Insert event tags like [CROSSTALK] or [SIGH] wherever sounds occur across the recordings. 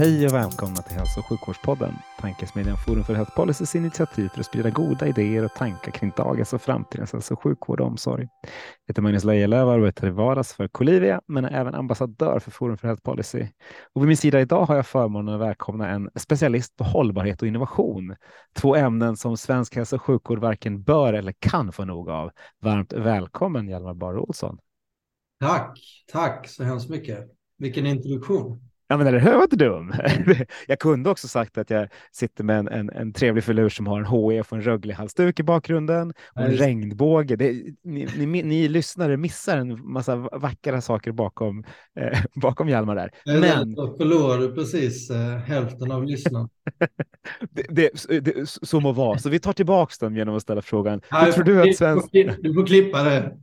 Hej och välkomna till Hälso och sjukvårdspodden, Tankesmedjan Forum för Health Policys initiativ för att sprida goda idéer och tankar kring dagens och framtidens hälso och sjukvård och omsorg. Jag heter Magnus Lejelöw och arbetar i vardags för Colivia, men är även ambassadör för Forum för Health Policy. Och vid min sida idag har jag förmånen att välkomna en specialist på hållbarhet och innovation. Två ämnen som svensk hälso och sjukvård varken bör eller kan få nog av. Varmt välkommen Hjalmar Bar Olsson. Tack, tack så hemskt mycket. Vilken introduktion. Ja, men det var inte dum. [LAUGHS] Jag kunde också sagt att jag sitter med en, en, en trevlig filur som har en HF och en Rögle-halsduk i bakgrunden och en regnbåge. Det, ni, ni, ni lyssnare missar en massa vackra saker bakom, eh, [LAUGHS] bakom Hjalmar där. Men... Då förlorar du precis eh, hälften av lyssnarna. [LAUGHS] det, det, det, så må vara. Så vi tar tillbaka dem genom att ställa frågan. Hur tror du att svensk... Du får klippa det.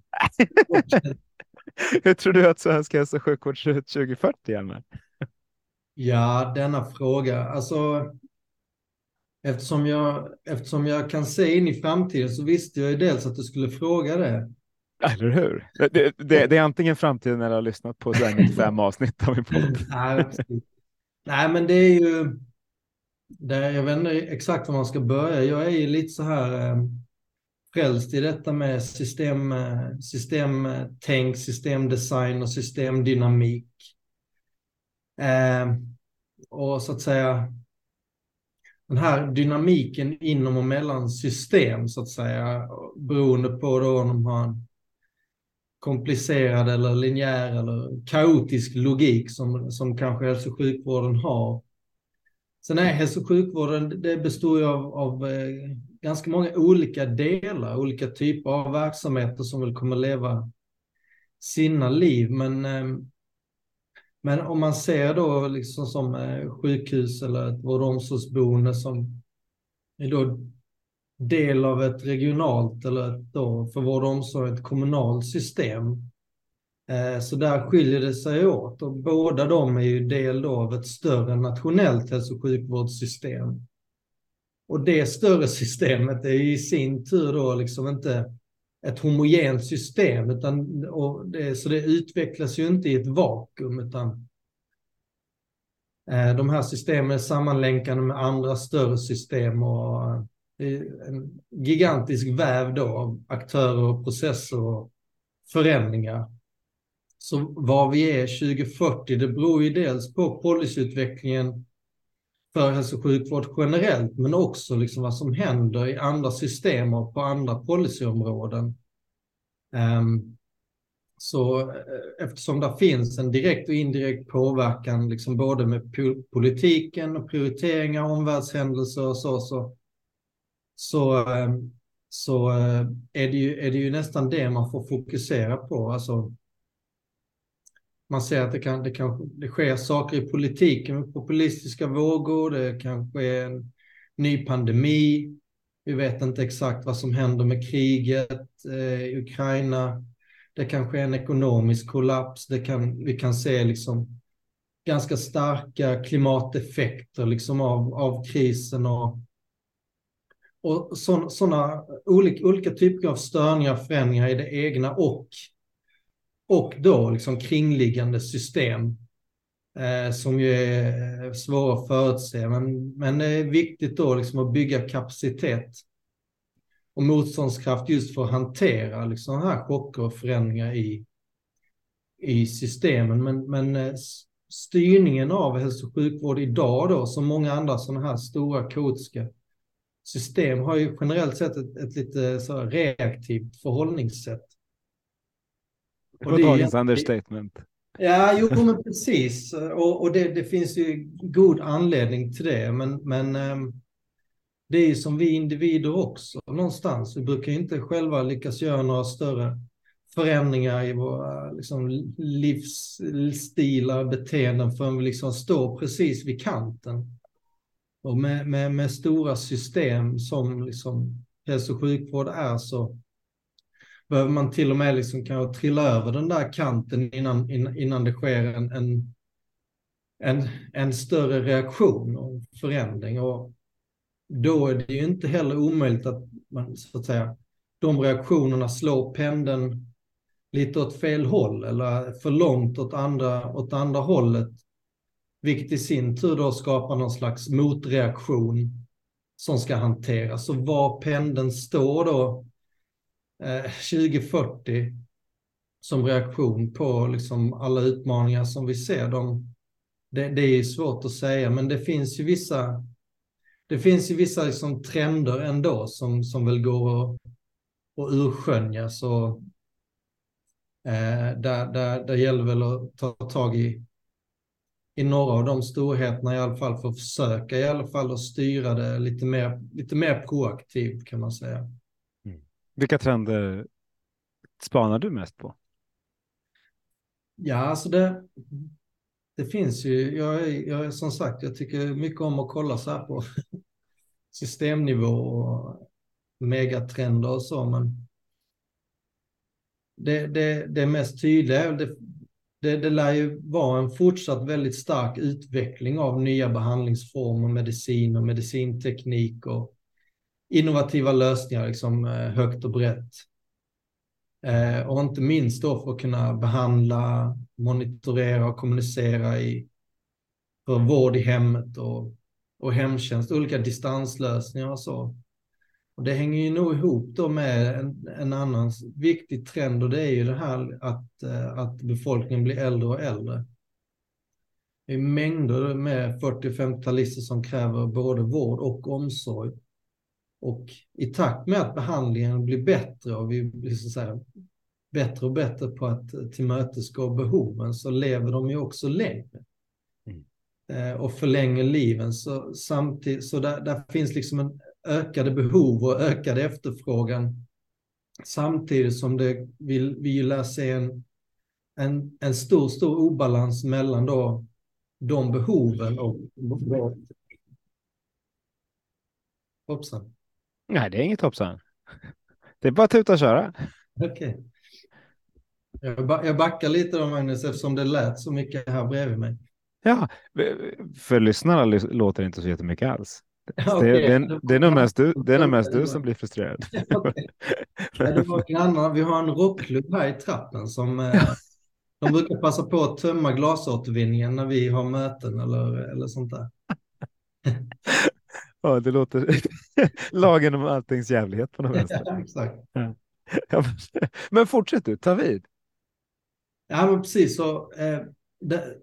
hur tror du att svensk hälso och sjukvård ser ut 2040, Hjalmar? Ja, denna fråga. Alltså, eftersom jag, eftersom jag kan se in i framtiden så visste jag ju dels att du skulle fråga det. Eller hur? Det, det, det är antingen framtiden eller har lyssnat på 95 [LAUGHS] avsnitt av min podd. Nej, Nej, men det är ju... Det, jag vet inte exakt var man ska börja. Jag är ju lite så här eh, frälst i detta med system, eh, systemtänk, systemdesign och systemdynamik. Eh, och så att säga den här dynamiken inom och mellan system så att säga beroende på då om de har en komplicerad eller linjär eller kaotisk logik som, som kanske hälso och sjukvården har. Sen är hälso och sjukvården, det består ju av, av eh, ganska många olika delar, olika typer av verksamheter som vill kommer leva sina liv. Men eh, men om man ser då liksom som eh, sjukhus eller ett vård och omsorgsboende som är då del av ett regionalt eller ett då för vård och omsorg ett kommunalt system. Eh, så där skiljer det sig åt och båda de är ju del då av ett större nationellt hälso och sjukvårdssystem. Och det större [LAUGHS] systemet är ju i sin tur då liksom inte ett homogent system. Utan, och det, så det utvecklas ju inte i ett vakuum utan eh, de här systemen är sammanlänkade med andra större system och eh, en gigantisk väv då av aktörer och processer och förändringar. Så var vi är 2040, det beror ju dels på policyutvecklingen för hälso och sjukvård generellt, men också liksom vad som händer i andra system och på andra policyområden. Um, så eh, eftersom det finns en direkt och indirekt påverkan, liksom både med politiken och prioriteringar, omvärldshändelser och så, så, så, ehm, så eh, är, det ju, är det ju nästan det man får fokusera på. Alltså, man ser att det, kan, det, kan, det sker saker i politiken med populistiska vågor, det kanske är en ny pandemi, vi vet inte exakt vad som händer med kriget eh, i Ukraina. Det kanske är en ekonomisk kollaps, det kan, vi kan se liksom ganska starka klimateffekter liksom av, av krisen och, och sådana olika, olika typer av störningar, och förändringar i det egna och och då liksom kringliggande system eh, som ju är svåra att förutse. Men, men det är viktigt då liksom att bygga kapacitet och motståndskraft just för att hantera liksom här chocker och förändringar i, i systemen. Men, men eh, styrningen av hälso och sjukvård idag då, som många andra sådana här stora kaotiska system, har ju generellt sett ett, ett lite så reaktivt förhållningssätt. Det var dagens understatement. Ja, jo, men precis. Och, och det, det, finns ju god anledning till det. Men, men ehm, det är ju som vi individer också någonstans. Vi brukar inte själva lyckas göra några större förändringar i våra liksom, livsstilar, beteenden förrän vi liksom står precis vid kanten. Och med, med, med stora system som liksom hälso och sjukvård är så behöver man till och med liksom kanske trilla över den där kanten innan, innan det sker en, en, en, en större reaktion och förändring. Och då är det ju inte heller omöjligt att man, så att säga, de reaktionerna slår pendeln lite åt fel håll eller för långt åt andra, åt andra hållet. Vilket i sin tur då skapar någon slags motreaktion som ska hanteras. Så var pendeln står då Eh, 2040 som reaktion på liksom alla utmaningar som vi ser, de, det, det är svårt att säga, men det finns ju vissa det finns ju vissa liksom trender ändå som, som väl går att, att urskönjas och eh, där, där, där gäller väl att ta tag i, i några av de storheterna i alla fall för att försöka i alla fall att styra det lite mer, lite mer proaktivt kan man säga. Vilka trender spanar du mest på? Ja, alltså det, det finns ju, jag jag som sagt, jag tycker mycket om att kolla så här på [LAUGHS] systemnivå och megatrender och så, men det, det, det mest tydliga, det, det, det lär ju vara en fortsatt väldigt stark utveckling av nya behandlingsformer, medicin och medicinteknik och innovativa lösningar, liksom eh, högt och brett. Eh, och inte minst då för att kunna behandla, monitorera och kommunicera i, för vård i hemmet och, och hemtjänst, olika distanslösningar och så. Och det hänger ju nog ihop då med en, en annan viktig trend och det är ju det här att, eh, att befolkningen blir äldre och äldre. Det är mängder med 40-50-talister som kräver både vård och omsorg. Och i takt med att behandlingen blir bättre och vi blir så säga, bättre och bättre på att tillmötesgå behoven så lever de ju också längre. Mm. Eh, och förlänger liven. Så, samtidigt, så där, där finns liksom en ökade behov och ökad efterfrågan. Samtidigt som det vill, vi lär se en, en, en stor, stor obalans mellan då de behoven och... Hoppsan. Nej, det är inget hoppsan. Det är bara att tuta och köra. Okej. Okay. Jag, jag backar lite då, Magnus, eftersom det lät så mycket här bredvid mig. Ja, för lyssnarna låter det inte så jättemycket alls. Okay. Det, är, det, är nog mest du, det är nog mest du som blir frustrerad. [LAUGHS] okay. ja, vi har en rockklubb här i trappen som eh, de brukar passa på att tömma glasåtervinningen när vi har möten eller, eller sånt där. [LAUGHS] Ja, det låter [LAUGHS] lagen om alltings jävlighet på något vänster. Ja, exakt. Ja. [LAUGHS] Men fortsätt du, ta vid. Ja, men precis så. Eh, det,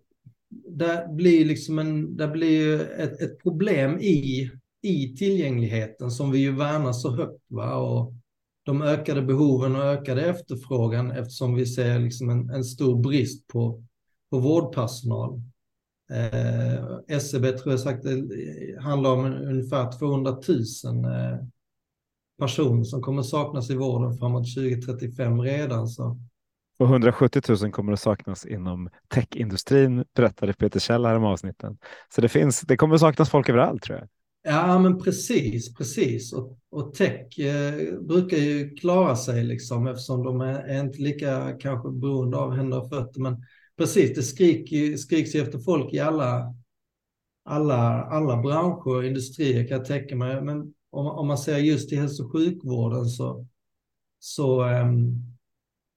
det blir liksom en, det blir ett, ett, problem i, i tillgängligheten som vi ju värnar så högt. Va? Och de ökade behoven och ökade efterfrågan eftersom vi ser liksom en, en stor brist på, på vårdpersonal. Eh, SCB tror jag sagt det handlar om ungefär 200 000 eh, personer som kommer saknas i vården framåt 2035 redan. Så. Och 170 000 kommer att saknas inom techindustrin, berättade Peter Kjell här om avsnitten. Så det, finns, det kommer att saknas folk överallt tror jag. Ja, men precis, precis. Och, och tech eh, brukar ju klara sig liksom eftersom de är, är inte lika kanske beroende av händer och fötter. Men precis, det skrik, skriks efter folk i alla, alla, alla branscher och industrier kan jag tänka mig. Men om, om man ser just i hälso och sjukvården så, så, um,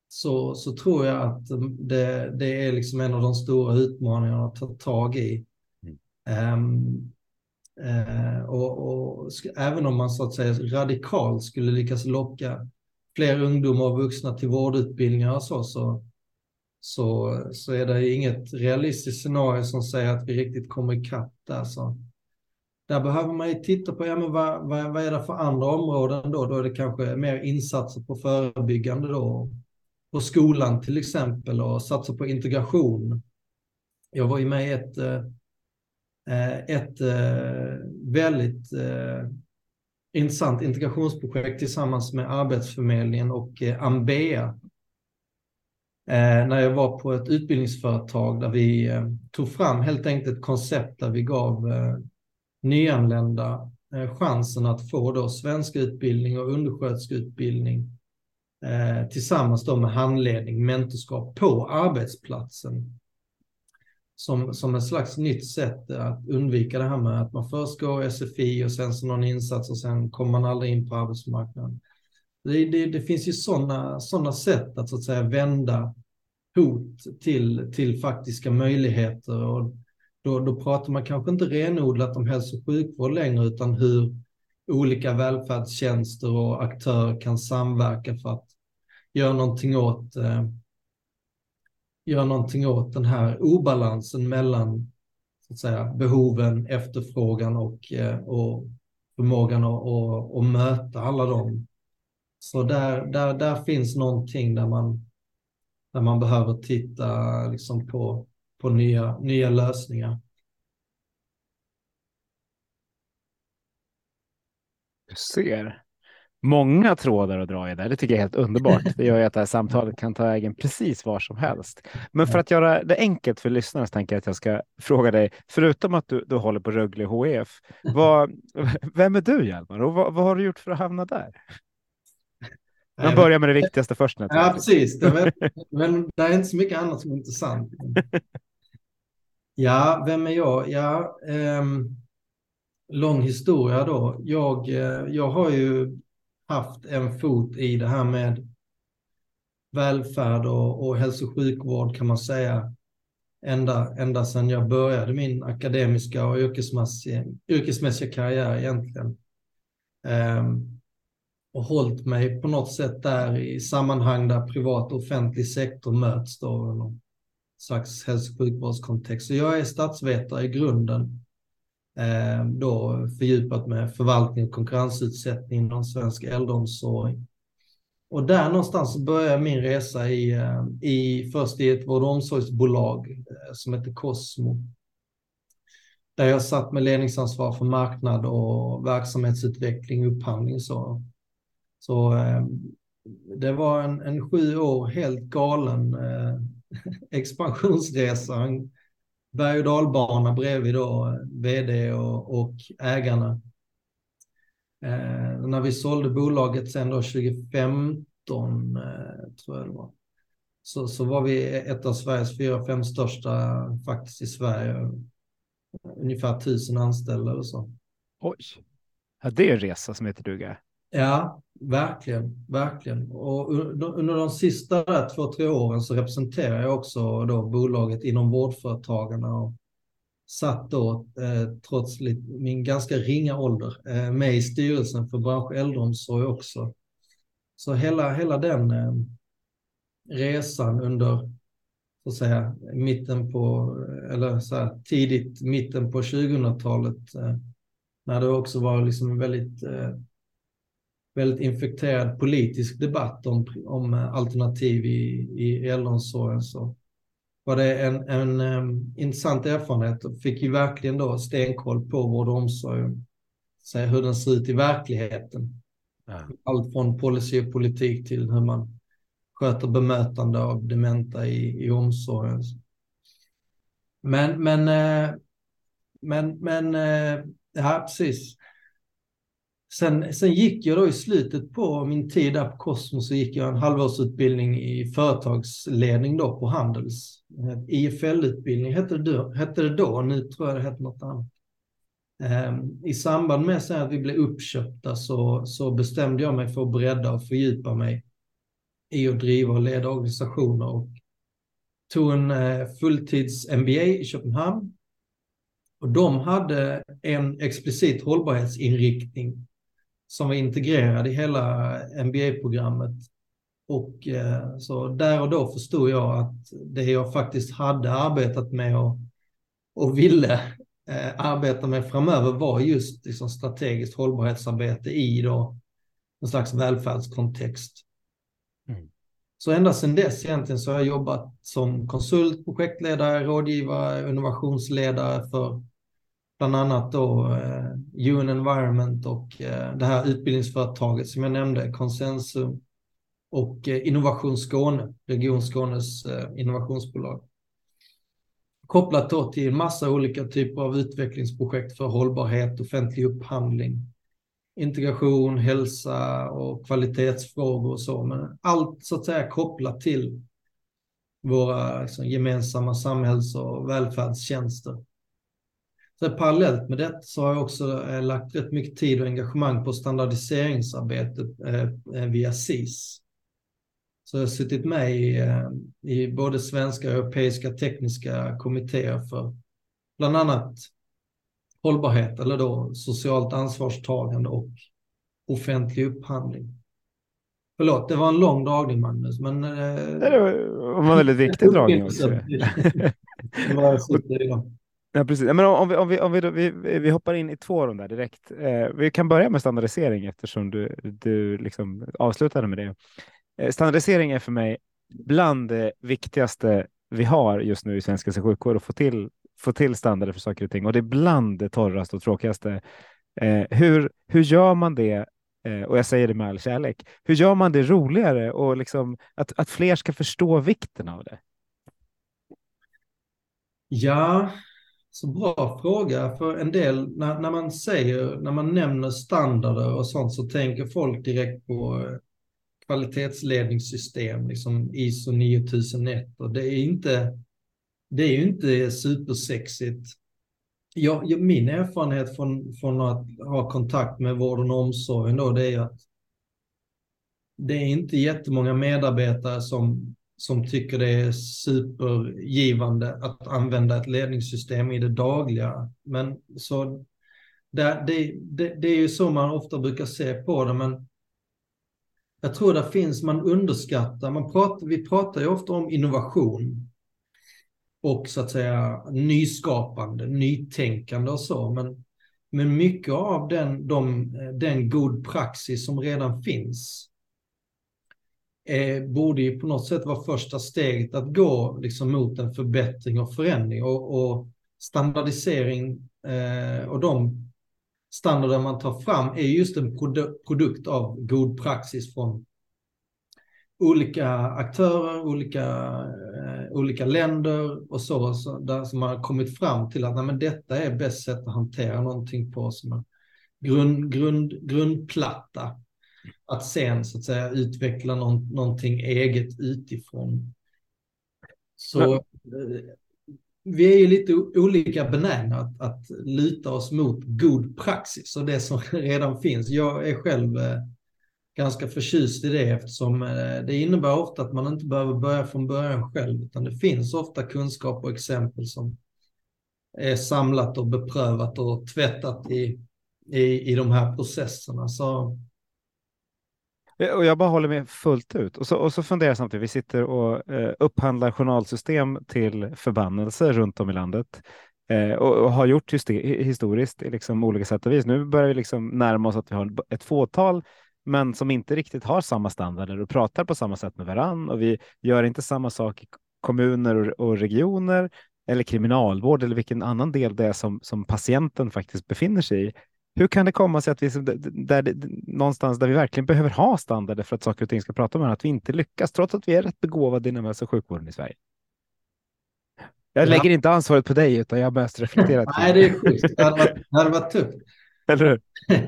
så, så tror jag att det, det är liksom en av de stora utmaningarna att ta tag i. Mm. Um, uh, och, och även om man så att säga radikalt skulle lyckas locka fler ungdomar och vuxna till vårdutbildningar och så, så så, så är det inget realistiskt scenario som säger att vi riktigt kommer ikapp där. Så där behöver man ju titta på, ja, men vad, vad, vad är det för andra områden då? Då är det kanske mer insatser på förebyggande då. På skolan till exempel och satsa på integration. Jag var ju med i ett, eh, eh, ett eh, väldigt intressant integrationsprojekt tillsammans med Arbetsförmedlingen och Ambea Eh, när jag var på ett utbildningsföretag där vi eh, tog fram helt enkelt ett koncept där vi gav eh, nyanlända eh, chansen att få då svensk utbildning och undersköterskeutbildning eh, tillsammans då med handledning, mentorskap på arbetsplatsen. Som, som ett slags nytt sätt att undvika det här med att man först går SFI och sen så någon insats och sen kommer man aldrig in på arbetsmarknaden. Det, det, det finns ju sådana såna sätt att så att säga vända hot till, till faktiska möjligheter. Och då, då pratar man kanske inte renodlat om hälso och sjukvård längre, utan hur olika välfärdstjänster och aktörer kan samverka för att göra någonting åt, eh, göra någonting åt den här obalansen mellan så att säga, behoven, efterfrågan och, eh, och förmågan att, att, att möta alla dem. Så där, där, där finns någonting där man, där man behöver titta liksom på, på nya, nya lösningar. Du ser. Många trådar att dra i där. Det tycker jag är helt underbart. Det gör ju att det här samtalet kan ta vägen precis var som helst. Men för att göra det enkelt för lyssnarna så tänker jag att jag ska fråga dig, förutom att du, du håller på Rögle HF, [LAUGHS] vad, vem är du Hjalmar och vad, vad har du gjort för att hamna där? Man börjar med det viktigaste först. Ja, precis. Det [LAUGHS] men det är inte så mycket annat som är intressant. Ja, vem är jag? Ja, um, lång historia då. Jag, eh, jag har ju haft en fot i det här med välfärd och, och hälso och sjukvård kan man säga. Ända, ända sedan jag började min akademiska och yrkesmässiga, yrkesmässiga karriär egentligen. Um, och hållit mig på något sätt där i sammanhang där privat och offentlig sektor möts då. Någon slags hälso och sjukvårdskontext. Så jag är statsvetare i grunden Eh, då fördjupat med förvaltning och konkurrensutsättning inom svensk äldreomsorg. Och där någonstans började min resa i, eh, i först i ett vård och omsorgsbolag eh, som heter Cosmo. Där jag satt med ledningsansvar för marknad och verksamhetsutveckling, upphandling så. Så det var en, en sju år helt galen eh, [LAUGHS] expansionsresa berg och dalbana bredvid då vd och, och ägarna. Eh, när vi sålde bolaget sen då 2015, eh, tror jag det var, så, så var vi ett av Sveriges fyra, fem största faktiskt i Sverige. Ungefär tusen anställda och så. Oj, ja, det är en resa som heter duga. Ja, verkligen, verkligen. Och under de sista där, två, tre åren så representerar jag också då bolaget inom vårdföretagarna och satt då, eh, trots min ganska ringa ålder, eh, med i styrelsen för bransch äldreomsorg också. Så hela, hela den eh, resan under, så att säga, mitten på, eller så här, tidigt mitten på 2000-talet, eh, när det också var liksom väldigt eh, väldigt infekterad politisk debatt om, om alternativ i, i äldreomsorgen så var det en, en um, intressant erfarenhet och fick ju verkligen då stenkoll på vård och omsorg, så hur den ser ut i verkligheten. Ja. Allt från policy och politik till hur man sköter bemötande av dementa i, i omsorgen. Men, men, eh, men, men, eh, ja precis. Sen, sen gick jag då i slutet på min tid där på Cosmos så gick jag en halvårsutbildning i företagsledning då på Handels. Eh, IFL-utbildning hette det, då, hette det då, nu tror jag det heter något annat. Ehm, I samband med sen att vi blev uppköpta så, så bestämde jag mig för att bredda och fördjupa mig i att driva och leda organisationer och tog en eh, fulltids-MBA i Köpenhamn. Och de hade en explicit hållbarhetsinriktning som var integrerad i hela MBA-programmet. Och eh, så där och då förstod jag att det jag faktiskt hade arbetat med och, och ville eh, arbeta med framöver var just liksom, strategiskt hållbarhetsarbete i då, en slags välfärdskontext. Mm. Så ända sedan dess egentligen så har jag jobbat som konsult, projektledare, rådgivare, innovationsledare för bland annat då eh, UN Environment och eh, det här utbildningsföretaget som jag nämnde, Consensum. och eh, Innovation Skåne, Region Skånes eh, innovationsbolag. Kopplat då till massa olika typer av utvecklingsprojekt för hållbarhet, offentlig upphandling, integration, hälsa och kvalitetsfrågor och så. Men allt så att säga kopplat till våra liksom, gemensamma samhälls och välfärdstjänster. Så parallellt med det så har jag också eh, lagt rätt mycket tid och engagemang på standardiseringsarbetet eh, via SIS. Så jag har suttit med i, eh, i både svenska och europeiska tekniska kommittéer för bland annat hållbarhet eller då socialt ansvarstagande och offentlig upphandling. Förlåt, det var en lång dragning Magnus, men... Eh, det var en väldigt viktig dragning [LAUGHS] också. [LAUGHS] Ja, precis. Men om, vi, om, vi, om vi, vi, vi hoppar in i två av de där direkt. Eh, vi kan börja med standardisering eftersom du, du liksom avslutade med det. Eh, standardisering är för mig bland det viktigaste vi har just nu i svensk hälso och sjukvård att få till, få till standarder för saker och ting och det är bland det torraste och tråkigaste. Eh, hur, hur gör man det? Eh, och jag säger det med all kärlek. Hur gör man det roligare och liksom att, att fler ska förstå vikten av det? Ja, så bra fråga. För en del, när, när man säger, när man nämner standarder och sånt så tänker folk direkt på eh, kvalitetsledningssystem, liksom ISO 9001 och det är inte, det är ju inte supersexigt. Jag, min erfarenhet från, från att ha kontakt med vården och omsorgen då, det är att det är inte jättemånga medarbetare som, som tycker det är supergivande att använda ett ledningssystem i det dagliga. Men så det, det, det, det är ju så man ofta brukar se på det, men jag tror det finns, man underskattar, man pratar, vi pratar ju ofta om innovation och så att säga nyskapande, nytänkande och så, men, men mycket av den, de, den god praxis som redan finns eh, borde ju på något sätt vara första steget att gå liksom, mot en förbättring och förändring och, och standardisering eh, och de standarder man tar fram är just en produ produkt av god praxis från olika aktörer, olika, eh, olika länder och så, så där som har kommit fram till att nej, men detta är bäst sätt att hantera någonting på som en grund, grund, grundplatta. Att sen så att säga utveckla någon, någonting eget utifrån. Så eh, vi är ju lite olika benägna att, att luta oss mot god praxis och det som [LAUGHS] redan finns. Jag är själv eh, ganska förtjust i det eftersom eh, det innebär ofta att man inte behöver börja från början själv utan det finns ofta kunskap och exempel som är samlat och beprövat och tvättat i, i, i de här processerna. Så Eh, och jag bara håller med fullt ut. Och så, och så funderar jag samtidigt, vi sitter och eh, upphandlar journalsystem till förbannelser runt om i landet eh, och, och, har gjort historiskt i liksom olika sätt och vis. Nu börjar vi liksom närma oss att vi har ett fåtal men som inte riktigt har samma standarder och pratar på samma sätt med varann och vi gör inte samma sak i kommuner och, och regioner eller kriminalvård eller vilken annan del det är som, som patienten faktiskt befinner sig i. Hur kan det komma sig att vi där, någonstans där vi verkligen behöver ha standarder för att saker och ting ska prata med att vi inte lyckas trots att vi är rätt begåvade inom hälso och sjukvården i Sverige? Jag ja. lägger inte ansvaret på dig utan jag har mest reflekterat. Nej, det är schysst. Det hade varit, det hade varit tufft. Eller hur? [LAUGHS]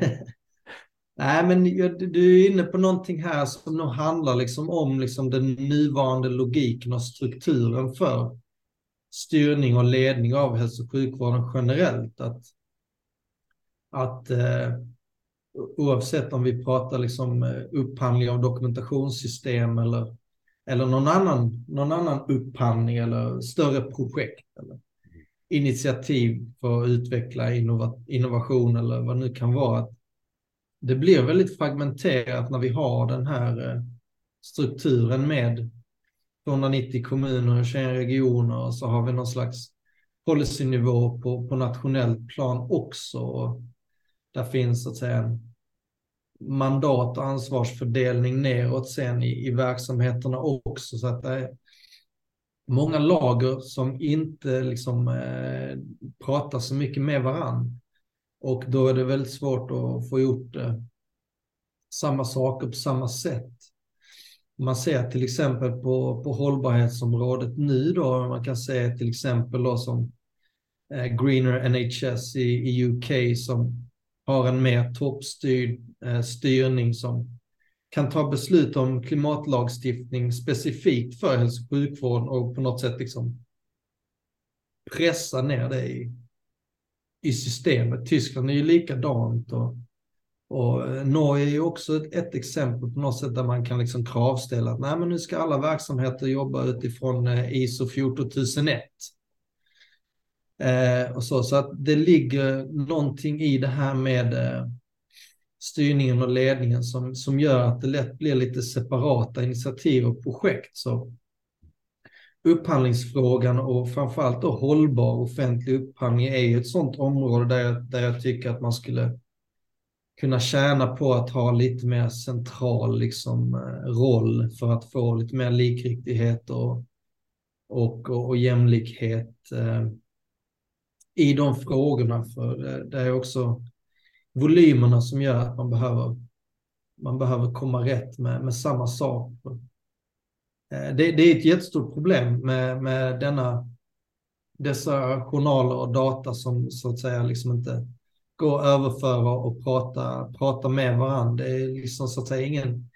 Nej, men du är inne på någonting här som nog handlar liksom om liksom den nuvarande logiken och strukturen för styrning och ledning av hälso och sjukvården generellt. Att att eh, oavsett om vi pratar liksom eh, upphandling av dokumentationssystem eller, eller någon, annan, någon annan upphandling eller större projekt eller initiativ för att utveckla innova, innovation eller vad det nu kan vara. Det blir väldigt fragmenterat när vi har den här eh, strukturen med 290 kommuner och 21 regioner och så har vi någon slags policynivå på, på nationellt plan också där finns så att säga en mandat och ansvarsfördelning neråt sen i, i verksamheterna också. Så att det är många lager som inte liksom eh, pratar så mycket med varann. Och då är det väldigt svårt att få gjort eh, samma saker på samma sätt. man ser till exempel på, på hållbarhetsområdet nu då, man kan se till exempel då som eh, Greener NHS i, i UK som har en mer toppstyrd eh, styrning som kan ta beslut om klimatlagstiftning specifikt för hälso och sjukvård och på något sätt liksom pressa ner det i, i systemet. Tyskland är ju likadant och, och eh, Norge är ju också ett, ett, exempel på något sätt där man kan liksom kravställa att nej men nu ska alla verksamheter jobba utifrån eh, ISO 14001. Eh, och så, så att det ligger någonting i det här med eh, styrningen och ledningen som, som gör att det lätt blir lite separata initiativ och projekt. Så upphandlingsfrågan och framförallt då hållbar offentlig upphandling är ju ett sådant område där jag, där jag tycker att man skulle kunna tjäna på att ha lite mer central liksom, eh, roll för att få lite mer likriktighet och, och, och, och jämlikhet eh, i de frågorna. För det, det är också volymerna som gör att man behöver, man behöver komma rätt med, med samma sak. Eh, det, det, är ett jättestort problem med, med denna, dessa journaler och data som så att säga liksom inte går att överföra och prata, prata med varandra. Det är liksom så att säga ingen,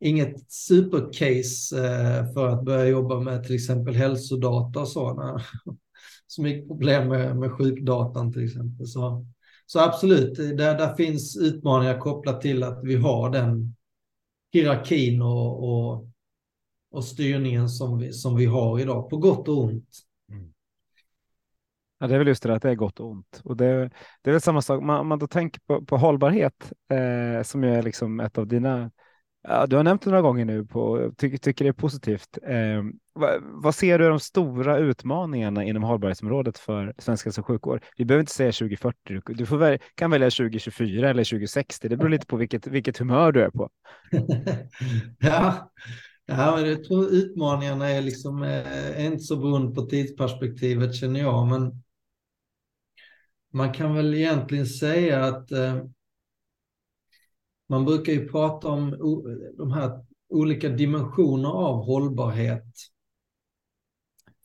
inget supercase eh, för att börja jobba med till exempel hälsodata och sådana. Så mycket problem med, med sjukdatan till exempel. Så, så absolut, där, där finns utmaningar kopplat till att vi har den hierarkin och, och, och styrningen som vi, som vi har idag, på gott och ont. Mm. Ja, det är väl just det att det är gott och ont. Och det, det är väl samma sak, man, man då tänker på, på hållbarhet, eh, som är liksom ett av dina Ja, du har nämnt det några gånger nu på ty, tycker det är positivt. Eh, vad, vad, ser du de stora utmaningarna inom hållbarhetsområdet för svensk hälso och sjukvård? Vi behöver inte säga 2040. Du får väl, kan välja 2024 eller 2060. Det beror lite på vilket, vilket humör du är på. [LAUGHS] ja, ja jag tror utmaningarna är liksom är eh, inte så beroende på tidsperspektivet känner jag, men man kan väl egentligen säga att eh, man brukar ju prata om de här olika dimensioner av hållbarhet.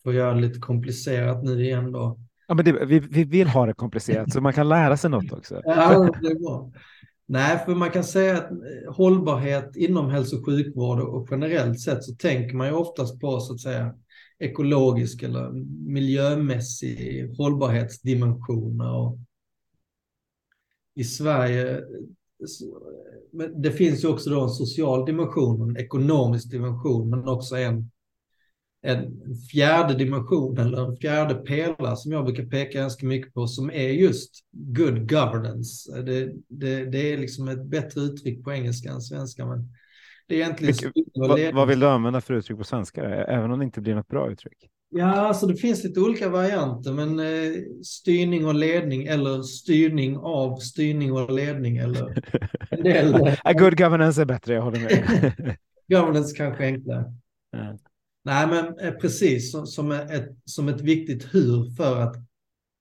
För att göra det lite komplicerat nu igen då. Ja, men det, vi, vi vill ha det komplicerat så man kan lära sig något också. [LAUGHS] Ja, det är bra. Nej, för man kan säga att eh, hållbarhet inom hälso och sjukvård och generellt sett så tänker man ju oftast på så att säga ekologisk eller miljömässig hållbarhetsdimensioner. Och I Sverige men det finns ju också då en social dimension, en ekonomisk dimension, men också en, en fjärde dimension eller en fjärde pelare som jag brukar peka ganska mycket på som är just good governance. Det, det, det är liksom ett bättre uttryck på engelska än svenska, men det är egentligen... Vilket, vad, vad vill du använda för uttryck på svenska, även om det inte blir något bra uttryck? Ja, alltså det finns lite olika varianter, men eh, styrning och ledning eller styrning av styrning och ledning eller [LAUGHS] en del. Eh, good governance är bättre, jag håller med. [LAUGHS] governance kanske enklare. Mm. Nej, men eh, precis som, som, ett, som ett viktigt hur för att,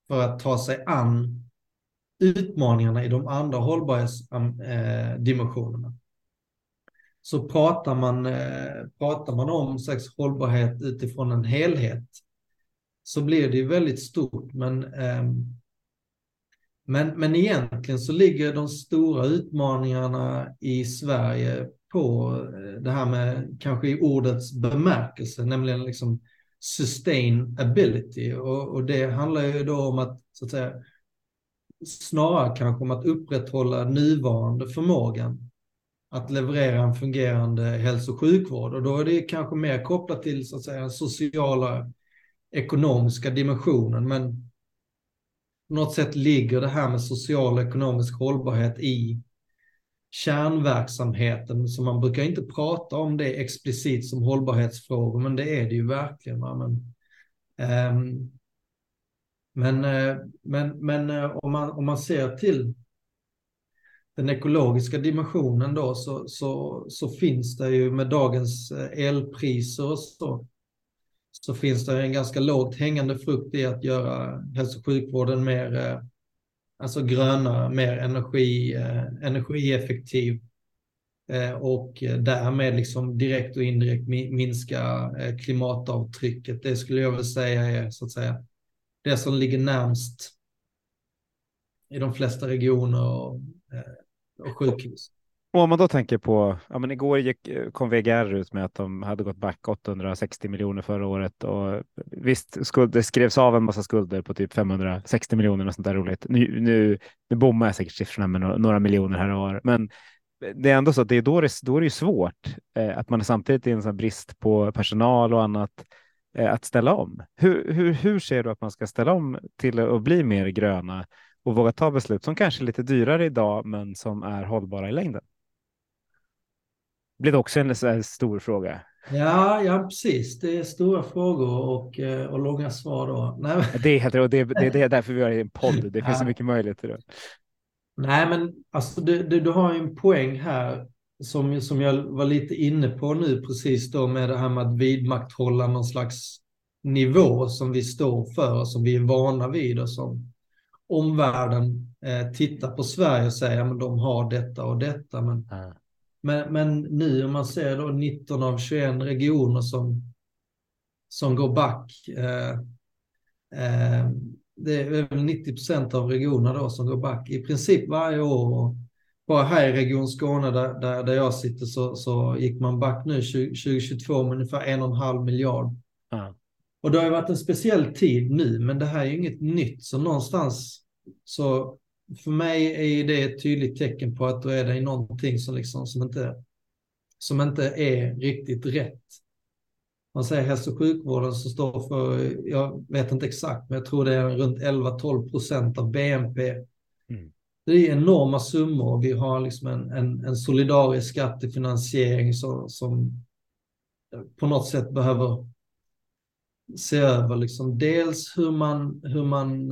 för att ta sig an utmaningarna i de andra hållbarhetsdimensionerna. Så pratar man, eh, pratar man om slags hållbarhet utifrån en helhet så blir det ju väldigt stort. Men, ehm, men, men egentligen så ligger de stora utmaningarna i Sverige på eh, det här med kanske i ordets bemärkelse, nämligen liksom sustainability. Och, och det handlar ju då om att, så att säga, snarare kanske om att upprätthålla nuvarande förmågan att leverera en fungerande hälso och sjukvård. Och då är det kanske mer kopplat till så att säga, den sociala ekonomiska dimensionen. Men på något sätt ligger det här med social och ekonomisk hållbarhet i kärnverksamheten. Så man brukar inte prata om det explicit som hållbarhetsfrågor, men det är det ju verkligen. Ehm, eh, men, men, men, men om, man, om man ser till den ekologiska dimensionen då så, så, så finns det ju med dagens eh, elpriser och så, så finns det en ganska lågt hängande frukt i att göra hälso och sjukvården mer eh, alltså grönare, mer energi, eh, energieffektiv. och därmed liksom direkt och indirekt minska klimatavtrycket. Det skulle jag vilja säga är så att säga det som ligger närmst i de flesta regioner och, och sjukhus. Och om man då tänker på, ja men igår gick, eh, kom VGR ut med att de hade gått back 860 miljoner förra året och visst, skuld, det skrevs av en massa skulder på typ 560 miljoner och sånt där roligt. Nu, nu, nu bommar jag säkert siffrorna med några, några miljoner här och var, men det är ändå så att det är då det, då är det svårt eh, att man samtidigt är en sån brist på personal och annat eh, att ställa om. Hur, hur, hur ser du att man ska ställa om till att bli mer gröna och våga ta beslut som kanske är lite dyrare idag, men som är hållbara i längden? blir det också en stor fråga. Ja, ja, precis. Det är stora frågor och, eh, och långa svar då. Nej. Det, är helt, och det, det, det är därför vi har en podd. Det finns ja. så mycket möjligheter. Nej, men alltså, du, du, du har en poäng här som, som jag var lite inne på nu precis då med det här med att vidmakthålla någon slags nivå som vi står för och som vi är vana vid och som omvärlden eh, tittar på Sverige och säger att de har detta och detta. Men mm. Men, men nu om man ser då 19 av 21 regioner som, som går back. Eh, eh, det är väl 90 procent av regionerna då som går back i princip varje år. Och bara här i Region Skåne där, där, där jag sitter så, så gick man back nu 20, 2022 med ungefär en och en halv miljard. Mm. Och det har ju varit en speciell tid nu, men det här är ju inget nytt. Så någonstans så för mig är det ett tydligt tecken på att då är det någonting som, liksom, som, inte, som inte är riktigt rätt. Man säger hälso och sjukvården som står för, jag vet inte exakt, men jag tror det är runt 11-12 procent av BNP. Mm. Det är enorma summor. Vi har liksom en, en, en solidarisk skattefinansiering som, som på något sätt behöver se över liksom dels hur man, hur man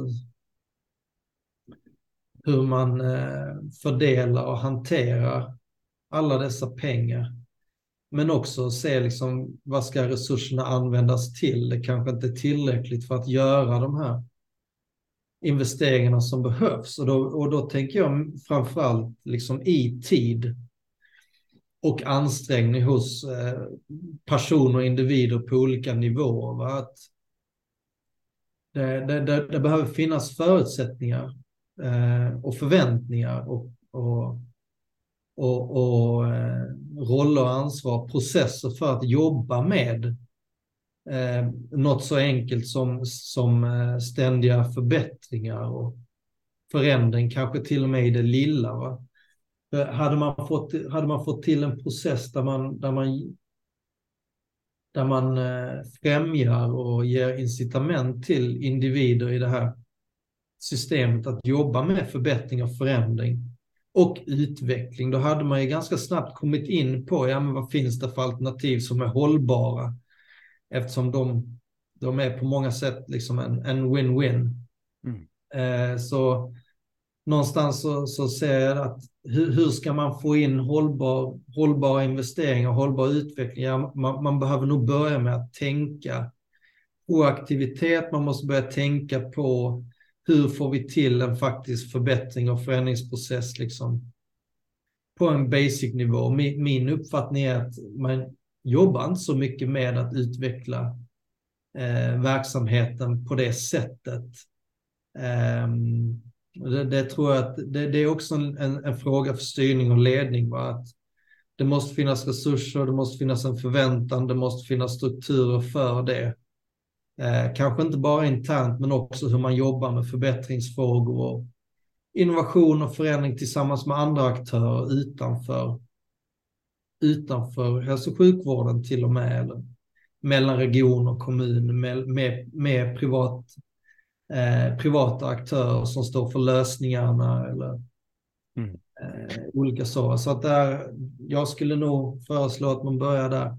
hur man eh, fördelar och hanterar alla dessa pengar. Men också se liksom, vad ska resurserna användas till? Det kanske inte är tillräckligt för att göra de här investeringarna som behövs. Och då, och då tänker jag framförallt liksom i tid och ansträngning hos eh, personer och individer på olika nivåer. Va? Att det, det, det, det behöver finnas förutsättningar eh, och förväntningar och, och, och, och eh, roller och ansvar, processer för att jobba med eh, något så enkelt som, som ständiga förbättringar och förändring, kanske till och med i det lilla. Va? Hade man, fått, hade man fått till en process där man, där man, där man eh, främjar och ger incitament till individer i det här systemet att jobba med förbättring och förändring och utveckling, då hade man ju ganska snabbt kommit in på, ja men vad finns det för alternativ som är hållbara? Eftersom de, de är på många sätt liksom en, en win-win. Mm. Eh, så någonstans så, så ser jag att hur, hur, ska man få in hållbar, hållbara investeringar, hållbar utveckling? Ja, man, man behöver nog börja med att tänka på aktivitet, man måste börja tänka på hur får vi till en faktisk förbättring och förändringsprocess liksom på en basic nivå. Min, min uppfattning är att man jobbar inte så mycket med att utveckla eh, verksamheten på det sättet. Um, det, det, tror jag att det, det är också en, en, fråga för styrning och ledning. Va? Att det måste finnas resurser, det måste finnas en förväntan, det måste finnas strukturer för det. Eh, kanske inte bara internt, men också hur man jobbar med förbättringsfrågor och innovation och förändring tillsammans med andra aktörer utanför, utanför hälso och sjukvården till och med, eller mellan region och kommun med, med, med privat, eh, privata aktörer som står för lösningarna eller mm. eh, olika så. Så att där, jag skulle nog föreslå att man börjar där.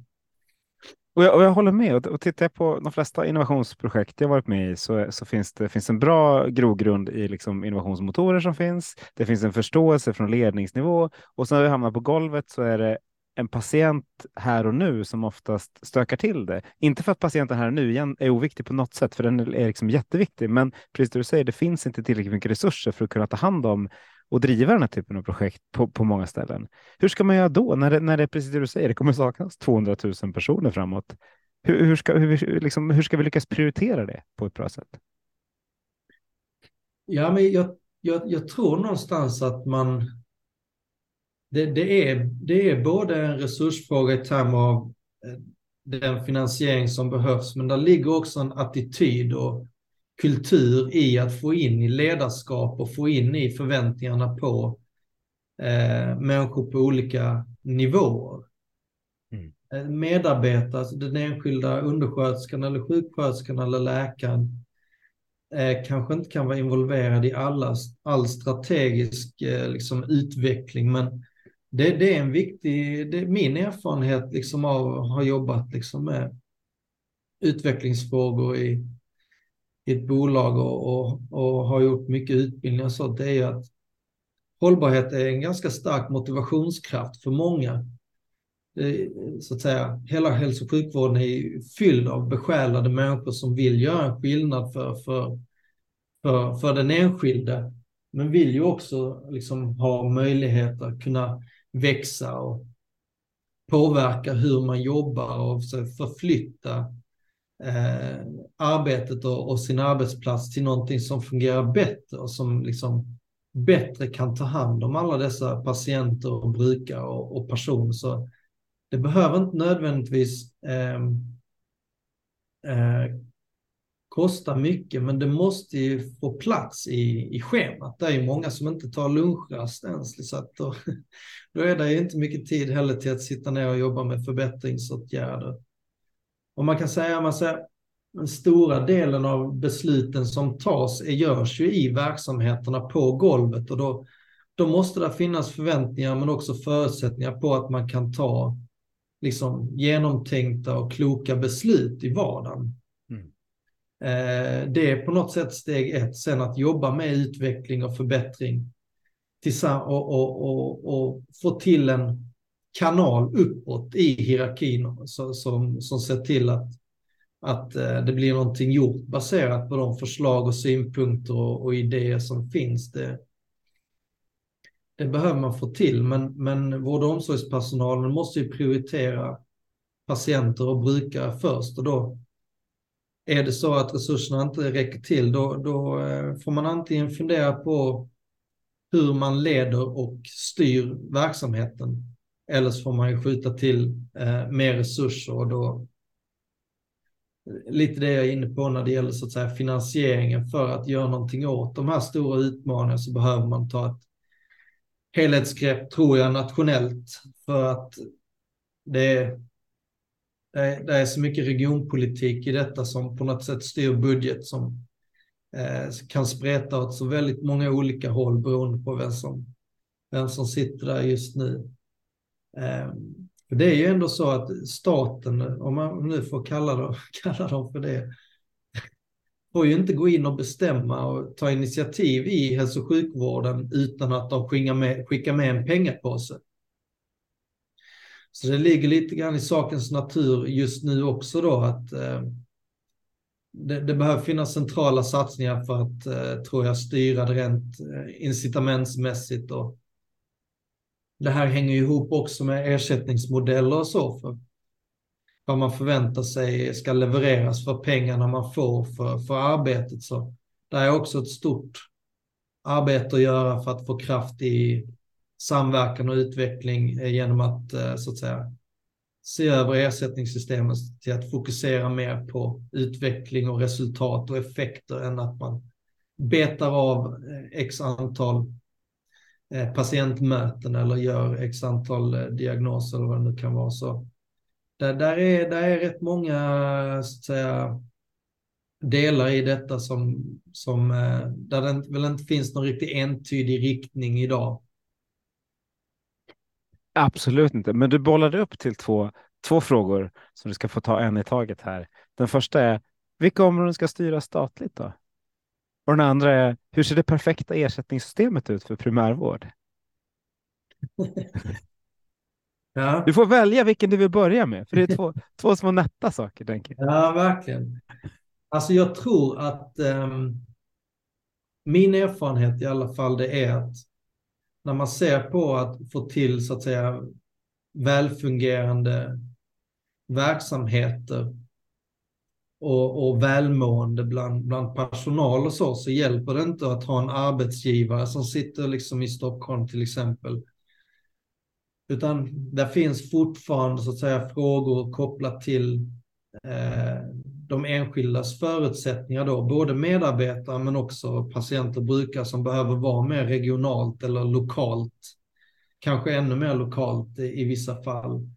Och jag, och jag håller med. Och tittar jag på de flesta innovationsprojekt jag varit med i så, så finns det finns en bra grogrund i liksom innovationsmotorer som finns. Det finns en förståelse från ledningsnivå och sen när vi hamnar på golvet så är det en patient här och nu som oftast stökar till det. Inte för att patienten här och nu igen är oviktig på något sätt, för den är liksom jätteviktig. Men precis det du säger, det finns inte tillräckligt mycket resurser för att kunna ta hand om och driva den här typen av projekt på, på många ställen. Hur ska man göra då när det, när det är precis det du säger, det kommer saknas 200 000 personer framåt? Hur, hur, ska, hur, liksom, hur ska vi lyckas prioritera det på ett bra sätt? Ja, men jag, jag, jag tror någonstans att man... Det, det, är, det är både en resursfråga i termer av eh, den finansiering som behövs, men där ligger också en attityd och kultur i att få in i ledarskap och få in i förväntningarna på eh, människor på olika nivåer. Mm. Eh, medarbetare, alltså den enskilda undersköterskan eller sjuksköterskan eller läkaren eh, kanske inte kan vara involverad i alla, all strategisk eh, liksom, utveckling, men det, det, är en viktig, det min erfarenhet liksom av att ha jobbat liksom med utvecklingsfrågor i, i ett bolag och, och, och har gjort mycket utbildning och sånt, det är ju att hållbarhet är en ganska stark motivationskraft för många. Så att säga, hela hälso och sjukvården är fylld av besjälade människor som vill göra en skillnad för, för, för, för den enskilde, men vill ju också liksom ha möjlighet att kunna växa och påverka hur man jobbar och förflytta eh, arbetet och, och, sin arbetsplats till någonting som fungerar bättre och som liksom bättre kan ta hand om alla dessa patienter och brukare och, och personer. Så det behöver inte nödvändigtvis ehm, eh, eh, kosta mycket, men det måste ju få plats i, i schemat. Det är ju många som inte tar lunchrast ens, så att då, [LAUGHS] då är det ju inte mycket tid heller till att sitta ner och jobba med förbättringsåtgärder. Och man kan säga, man säger, den stora delen av besluten som tas är, görs ju i verksamheterna på golvet och då, då måste det finnas förväntningar men också förutsättningar på att man kan ta liksom genomtänkta och kloka beslut i vardagen. Eh, det är på något sätt steg ett. Sen att jobba med utveckling och förbättring och, och, och, och få till en kanal uppåt i hierarkin som, som ser till att, att eh, det blir någonting gjort baserat på de förslag och synpunkter och, och idéer som finns. Det, det behöver man få till, men, men vård och omsorgspersonalen måste ju prioritera patienter och brukare först och då är det så att resurserna inte räcker till, då, då eh, får man antingen fundera på hur man leder och styr verksamheten. Eller så får man ju skjuta till eh, mer resurser och då eh, lite det jag är inne på när det gäller så att säga finansieringen för att göra någonting åt de här stora utmaningarna så behöver man ta ett helhetsgrepp tror jag nationellt för att det är, det är, det är så mycket regionpolitik i detta som på något sätt styr budget som eh, kan spreta åt så väldigt många olika håll beroende på vem som, vem som sitter där just nu. Eh, det är ju ändå så att staten, om man nu får kalla, dem, [LAUGHS] kalla dem för det, får ju inte gå in och bestämma och ta initiativ i hälso och sjukvården utan att de skickar med, skickar med en pengapåse. Så det ligger lite grann i sakens natur just nu också då att eh, det, det, behöver finnas centrala satsningar för att, eh, tror jag, styra det rent eh, incitamentsmässigt. Och det här hänger ihop också med ersättningsmodeller och så. För vad man förväntar sig ska levereras för pengarna man får för, för arbetet. Så det är också ett stort arbete att göra för att få kraft i samverkan och utveckling eh, genom att, eh, så att säga, se över ersättningssystemet till att fokusera mer på utveckling och resultat och effekter än att man betar av eh, x antal patientmöten eller gör x antal diagnoser eller vad det nu kan vara. Så där, där, är, där är rätt många så att säga, delar i detta som, som där det väl inte finns någon riktigt entydig riktning idag. Absolut inte, men du bollade upp till två, två frågor som du ska få ta en i taget här. Den första är vilka områden ska styras statligt då? Och den andra är hur ser det perfekta ersättningssystemet ut för primärvård? [LAUGHS] Ja. Du får välja vilken du vill börja med, för det är två, [LAUGHS] två små nätta saker. Tänker jag. Ja, verkligen. Alltså jag tror att um, min erfarenhet i alla fall det är att när man ser på att få till så att säga välfungerande verksamheter och, och välmående bland, bland personal och så, så hjälper det inte att ha en arbetsgivare som sitter liksom i Stockholm till exempel. Utan det finns fortfarande så att säga frågor kopplat till eh, de enskildas förutsättningar då, både medarbetare men också patienter och brukare som behöver vara mer regionalt eller lokalt, kanske ännu mer lokalt i, i vissa fall.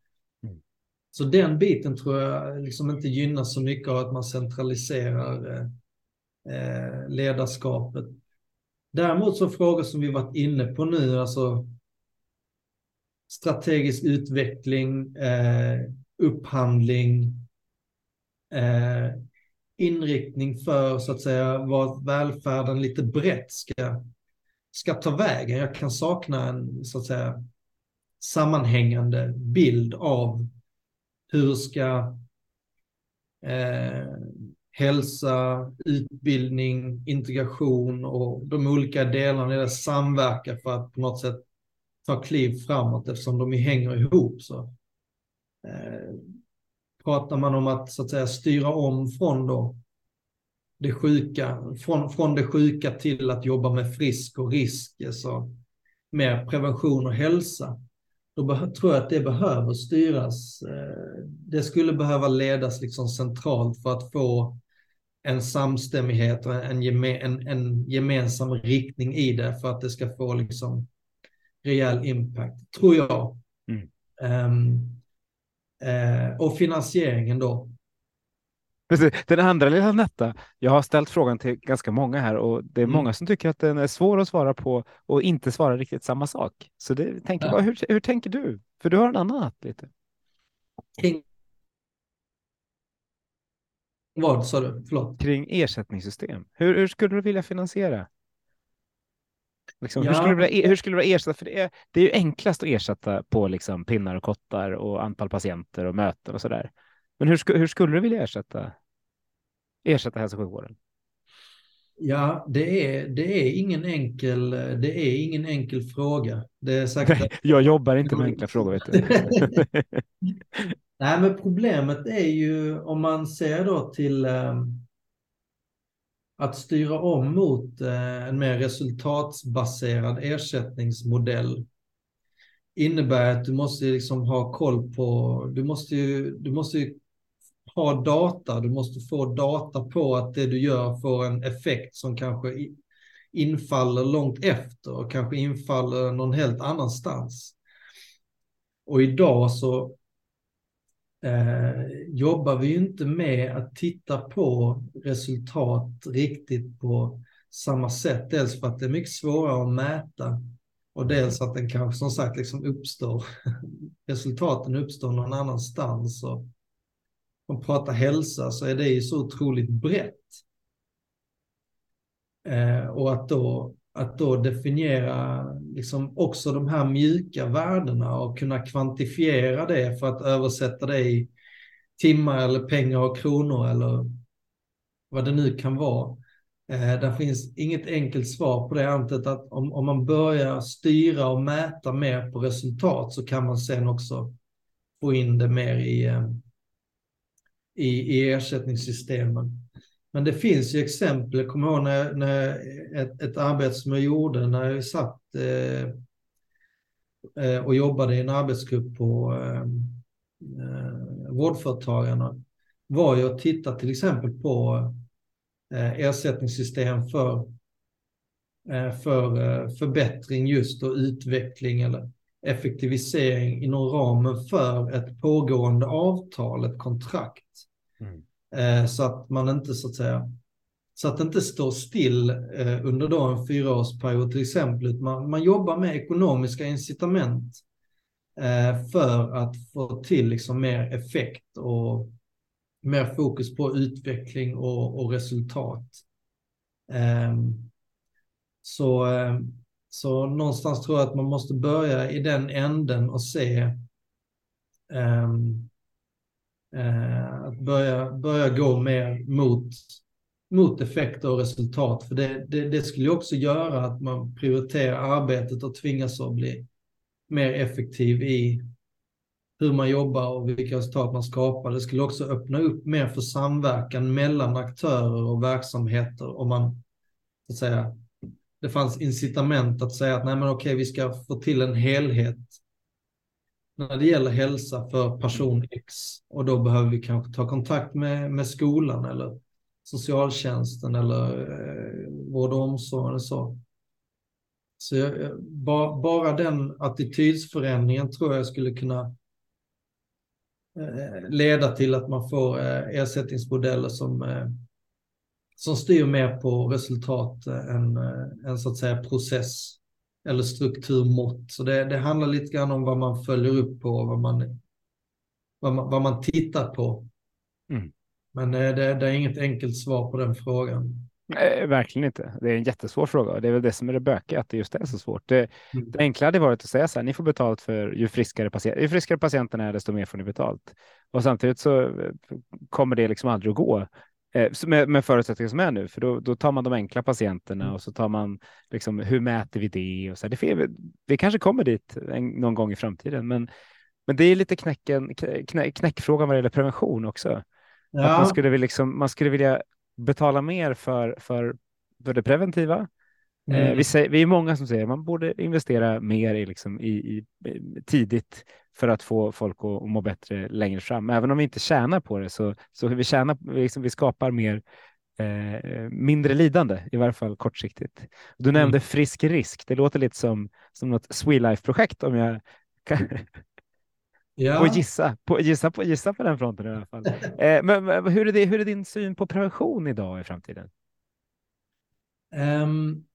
Så den biten tror jag liksom inte gynnas så mycket av att man centraliserar eh, ledarskapet. Däremot så frågor som vi varit inne på nu, alltså strategisk utveckling, eh, upphandling, eh, inriktning för så att säga vad välfärden lite brett ska, ska ta vägen. Jag kan sakna en så att säga sammanhängande bild av hur ska eh, hälsa, utbildning, integration och de olika delarna i det samverka för att på något sätt ta kliv framåt eftersom de hänger ihop. Så, eh, pratar man om att, så att säga, styra om från då det sjuka, från, från det sjuka till att jobba med frisk och risk, så mer prevention och hälsa då tror jag att det behöver styras. Eh, det skulle behöva ledas liksom centralt för att få en samstämmighet och en, geme, en, en gemensam riktning i det för att det ska få liksom rejäl impact, tror jag. Mm. Um, uh, och finansieringen då. Precis. Den andra lilla Netta, jag har ställt frågan till ganska många här och det är mm. många som tycker att den är svår att svara på och inte svara riktigt samma sak. Så det tänker ja. bara, hur, hur tänker du? För du har en annan hatt lite. Kring vad sa du? Förlåt. Kring ersättningssystem. Hur, hur skulle du vilja finansiera? Liksom, ja. hur, skulle du vilja, hur skulle du vilja ersätta? För det är, det är ju enklast att ersätta på liksom pinnar och kottar och antal patienter och möten och så där. Men hur, hur skulle du vilja ersätta, ersätta hälso och sjukvården? Ja, det är, det är ingen enkel, det är ingen enkel fråga. Det är sagt Nej, jag jobbar inte med enkla frågor. Vet du. [LAUGHS] Nej, men problemet är ju om man ser då till um, att styra om mot eh, en mer resultatsbaserad ersättningsmodell innebär att du måste liksom ha koll på, du måste ju, du måste ju ha data, du måste få data på att det du gör får en effekt som kanske infaller långt efter och kanske infaller någon helt annanstans. Och idag så eh, jobbar vi inte med att titta på resultat riktigt på samma sätt. Dels för att det är mycket svårare att mäta och dels att den kanske som sagt liksom uppstår, [LAUGHS] resultaten uppstår någon annanstans. Och, om man pratar hälsa så är det ju så otroligt brett. Eh, och att då, att då definiera liksom också de här mjuka värdena och kunna kvantifiera det för att översätta det i timmar eller pengar och kronor eller vad det nu kan vara. Eh, där finns inget enkelt svar på det, Antet, att om, om man börjar styra och mäta mer på resultat så kan man sen också få in det mer i, eh, i, i ersättningssystemen. Men det finns ju exempel, jag kommer ihåg när, när ett, ett arbete som jag gjorde när jag satt eh, eh och jobbade i en arbetsgrupp på eh, eh, Vårdföretagarna var ju att titta till exempel på eh, ersättningssystem för, eh, för eh, förbättring just och utveckling eller effektivisering inom ramen för ett pågående avtal, ett kontrakt. Mm. Eh, så att man inte så att säga, så att det inte står still eh, under då en fyraårsperiod till exempel. Man, man jobbar med ekonomiska incitament eh, för att få till liksom mer effekt och mer fokus på utveckling och, och resultat. Ehm, så så någonstans tror jag att man måste börja i den änden och se um, Eh, att börja, börja gå mer mot, mot effekter och resultat. För det, det, det skulle också göra att man prioriterar arbetet och tvingas att bli mer effektiv i hur man jobbar och vilka resultat man skapar. Det skulle också öppna upp mer för samverkan mellan aktörer och verksamheter om man, så att säga, det fanns incitament att säga att nej men okej, vi ska få till en helhet när det gäller hälsa för person X och då behöver vi kanske ta kontakt med, med skolan eller socialtjänsten eller eh, vård och omsorg eller så. Så jag, eh, ba, bara den attitydsförändringen tror jag skulle kunna eh, leda till att man får eh, ersättningsmodeller som, eh, som styr mer på resultat än, eh, än så att säga process eller strukturmått. Så det, det handlar lite grann om vad man följer upp på, vad man, vad man, vad man tittar på. Mm. Men eh, det, det, är inget enkelt svar på den frågan. Nej, verkligen inte. Det är en jättesvår fråga. Det är väl det som är det bökiga, att det just är så svårt. Det, mm. det enkla hade varit att säga så här, ni får betalt för ju friskare, patient, ju friskare patienten är, desto mer får ni betalt. Och samtidigt så eh, kommer det liksom aldrig att gå. Eh, med, med förutsättningar som är nu, för då, då tar man de enkla patienterna mm. och så tar man liksom hur mäter vi det och så här, det, vi kanske kommer dit en, någon gång i framtiden, men, men det är lite knäcken, knä, knäckfrågan vad det gäller prevention också. Ja. Att man skulle vilja liksom, man skulle vilja betala mer för, för, för det preventiva. Mm. Eh, vi, säger, vi är många som säger att man borde investera mer i, liksom, i, i, tidigt för att få folk att må bättre längre fram. Även om vi inte tjänar på det så, så vi, tjänar, liksom, vi skapar mer eh, mindre lidande, i varje fall kortsiktigt. Du mm. nämnde frisk risk. Det låter lite som, som något Swelife-projekt om jag kan ja. och gissa på, gissa, på, gissa på den fronten i alla fall. [LAUGHS] eh, men, men hur, är det, hur är din syn på prevention idag i framtiden? Um,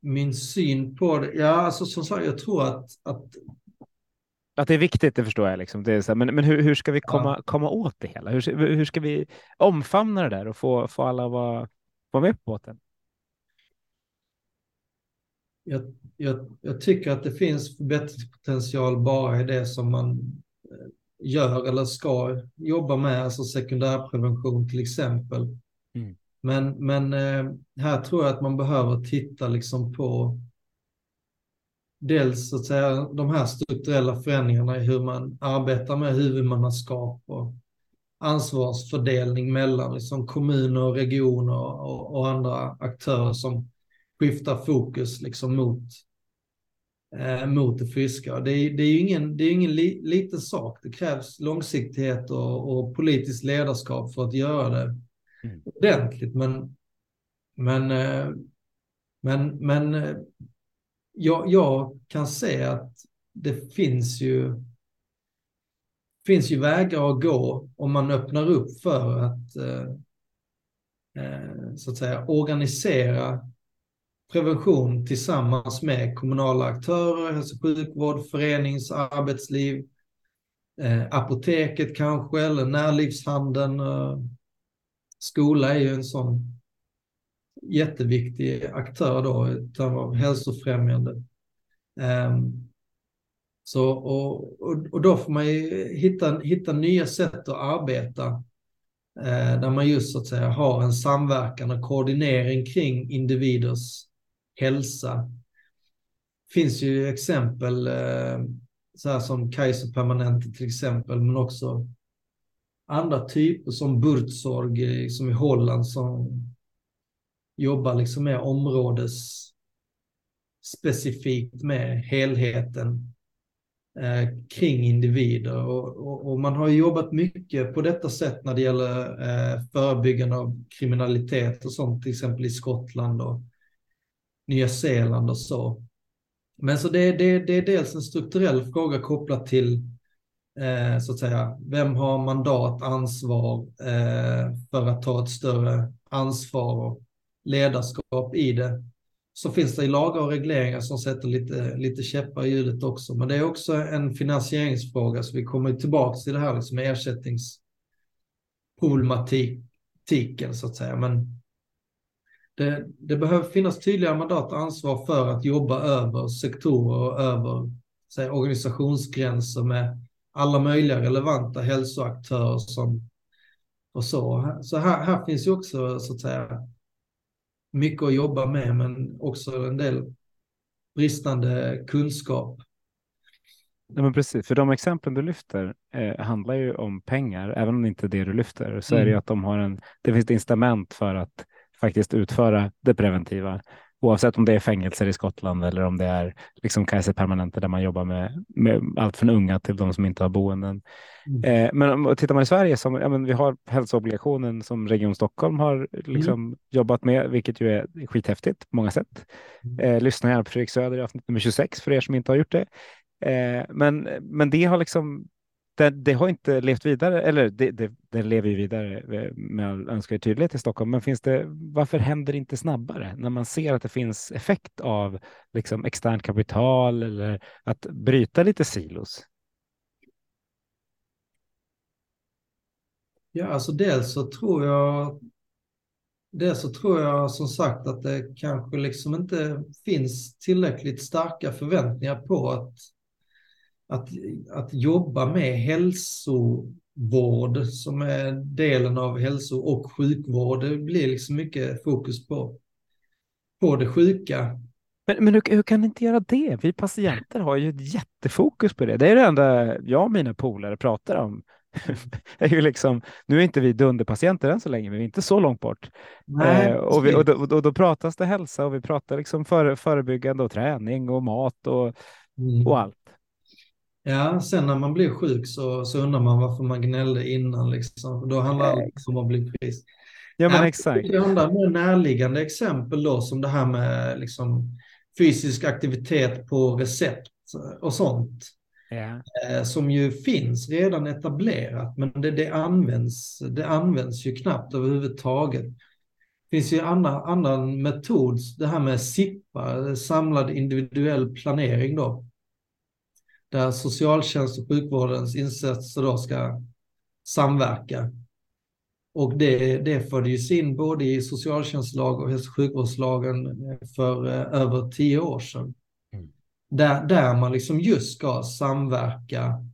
min syn på det, ja, alltså som sagt, jag tror att, att att det är viktigt, det förstår jag. Liksom. Det är så här, men men hur, hur ska vi komma, ja. komma åt det hela? Hur, hur ska vi omfamna det där och få, få alla vara, vara med på båten? Jag, jag, jag tycker att det finns förbättringspotential bara i det som man eh, gör eller ska jobba med, alltså sekundärprevention till exempel. Mm. Men, men eh, här tror jag att man behöver titta liksom på dels så att säga de här strukturella förändringarna i hur man arbetar med huvudmannaskap och ansvarsfördelning mellan liksom kommuner, regioner och, och andra aktörer som skiftar fokus liksom mot, eh, mot det friska. Det är, det är ju ingen, det är ingen li, liten sak. Det krävs långsiktighet och, och politiskt ledarskap för att göra det mm. ordentligt. Men, men, eh, men, men eh, jag, jag kan se att det finns ju finns ju vägar att gå om man öppnar upp för att eh, eh, så att säga organisera prevention tillsammans med kommunala aktörer, hälso och sjukvård, förenings arbetsliv, eh, apoteket kanske eller närlivshandeln. Eh, skola är ju en sån jätteviktig aktör då av hälsofrämjande. Ehm, så, och, och, då får man ju hitta, hitta nya sätt att arbeta eh, där man just så att säga har en samverkan och koordinering kring individers hälsa. Det finns ju exempel eh, så här som Kaiser Permanente till exempel, men också andra typer som Burzorg eh, som i Holland som jobbar liksom mer områdesspecifikt med helheten eh, kring individer. Och, och, och, man har jobbat mycket på detta sätt när det gäller eh, förebyggande av kriminalitet och sånt, till exempel i Skottland och Nya Zeeland och så. Men så det, det, det är dels en strukturell fråga kopplat till eh, så att säga, vem har mandat, ansvar eh, för att ta ett större ansvar och ledarskap i det. Så finns det lagar och regleringar som sätter lite, lite käppar i hjulet också. Men det är också en finansieringsfråga, så vi kommer tillbaka till det här liksom med ersättningsproblematiken så att säga. Men det, det, behöver finnas tydliga mandat och ansvar för att jobba över sektorer och över säg, organisationsgränser med alla möjliga relevanta hälsoaktörer som och så. Så här, här finns ju också så att säga mycket att jobba med, men också en del bristande kunskap. Ja, men precis, för de exemplen du lyfter eh, handlar ju om pengar, även om det inte är det du lyfter, så mm. är det ju mm. att de har en, det finns ett incitament för att faktiskt utföra det preventiva oavsett om det är fängelser i Skottland eller om det är liksom Kaiser Permanente där man jobbar med, med allt från unga till de som inte har boenden. Mm. Eh, men om tittar man i Sverige, som, ja, vi har hälsoobligationen som Region Stockholm har liksom mm. jobbat med, vilket ju är skithäftigt på många sätt. Mm. Eh, lyssna gärna på Fredrik Söder i avsnitt nummer 26 för er som inte har gjort det. Eh, men, men det har liksom det, det, har inte levt vidare, eller det, det, det lever ju vidare eh, med all önskvärd tydlighet i Stockholm, men finns det, varför händer det inte snabbare när man ser att det finns effekt av liksom externt kapital eller att bryta lite silos? Ja, alltså dels så tror jag Dels så tror jag som sagt att det kanske liksom inte finns tillräckligt starka förväntningar på att att, att jobba med hälsovård som är delen av hälso och sjukvård. Det blir liksom mycket fokus på, på det sjuka. Men, men hur, hur kan ni inte göra det? Vi patienter har ju ett jättefokus på det. Det är det enda jag och mina polare pratar om. [LAUGHS] är ju liksom, nu är inte vi dunderpatienter än så länge, men vi är inte så långt bort. Nej, eh, och, vi, och, då, och, då, pratas det hälsa och vi pratar liksom före, förebyggande och träning och mat och, mm. och allt. Ja, sen när man blir sjuk så, så undrar man varför man gnällde innan. Liksom. Då handlar allt om att bli frisk. Ja, men exakt. Det handlar mer närliggande exempel då, som det här med liksom, fysisk aktivitet på recept och sånt. Ja. Eh, som ju finns redan etablerat, men det, det, används, det används ju knappt överhuvudtaget. Det finns ju andra, annan metod, det här med SIPPA, samlad individuell planering då där socialtjänst och sjukvårdens insatser då ska samverka. Och det, det fördes in både i socialtjänstlag och hälso och sjukvårdslagen för eh, över tio år sedan. Mm. Där, där man liksom just ska samverka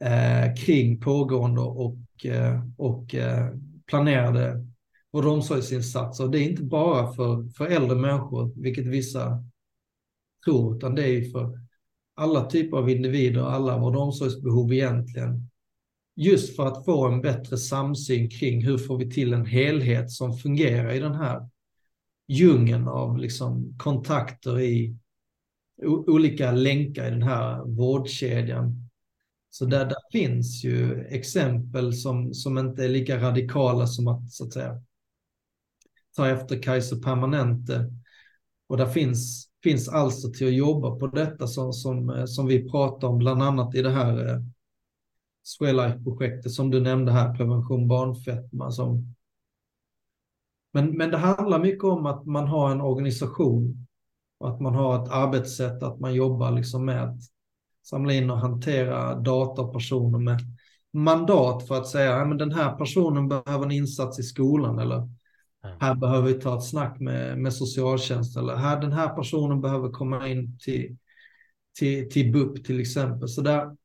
eh, kring pågående och, eh, och eh, planerade vård och omsorgsinsatser. Det är inte bara för, för äldre människor, vilket vissa tror, utan det är för alla typer av individer, alla vård och omsorgsbehov egentligen. Just för att få en bättre samsyn kring hur får vi till en helhet som fungerar i den här djungeln av liksom kontakter i olika länkar i den här vårdkedjan. Så där, där finns ju exempel som, som inte är lika radikala som att, så att säga, ta efter Kaiser Permanente. Och där finns finns alltså till att jobba på detta som, som, eh, som vi pratar om, bland annat i det här eh, Swelife-projektet som du nämnde här, prevention barnfetma. Som... Men, men det handlar mycket om att man har en organisation och att man har ett arbetssätt, att man jobbar liksom med att samla in och hantera data och personer med mandat för att säga att den här personen behöver en insats i skolan eller här behöver vi ta ett snack med, med socialtjänsten. eller här, den här personen behöver komma in till, till, till BUP till exempel. Så där,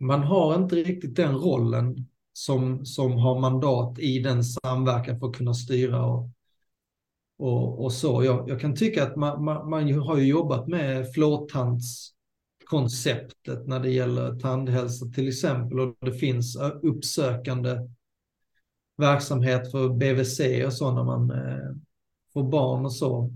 man har inte riktigt den rollen som, som har mandat i den samverkan för att kunna styra och, och, och så. Jag, jag, kan tycka att man, man, man har ju jobbat med fluortandskonceptet när det gäller tandhälsa till exempel och det finns uppsökande verksamhet för BVC och så när man eh, får barn och så.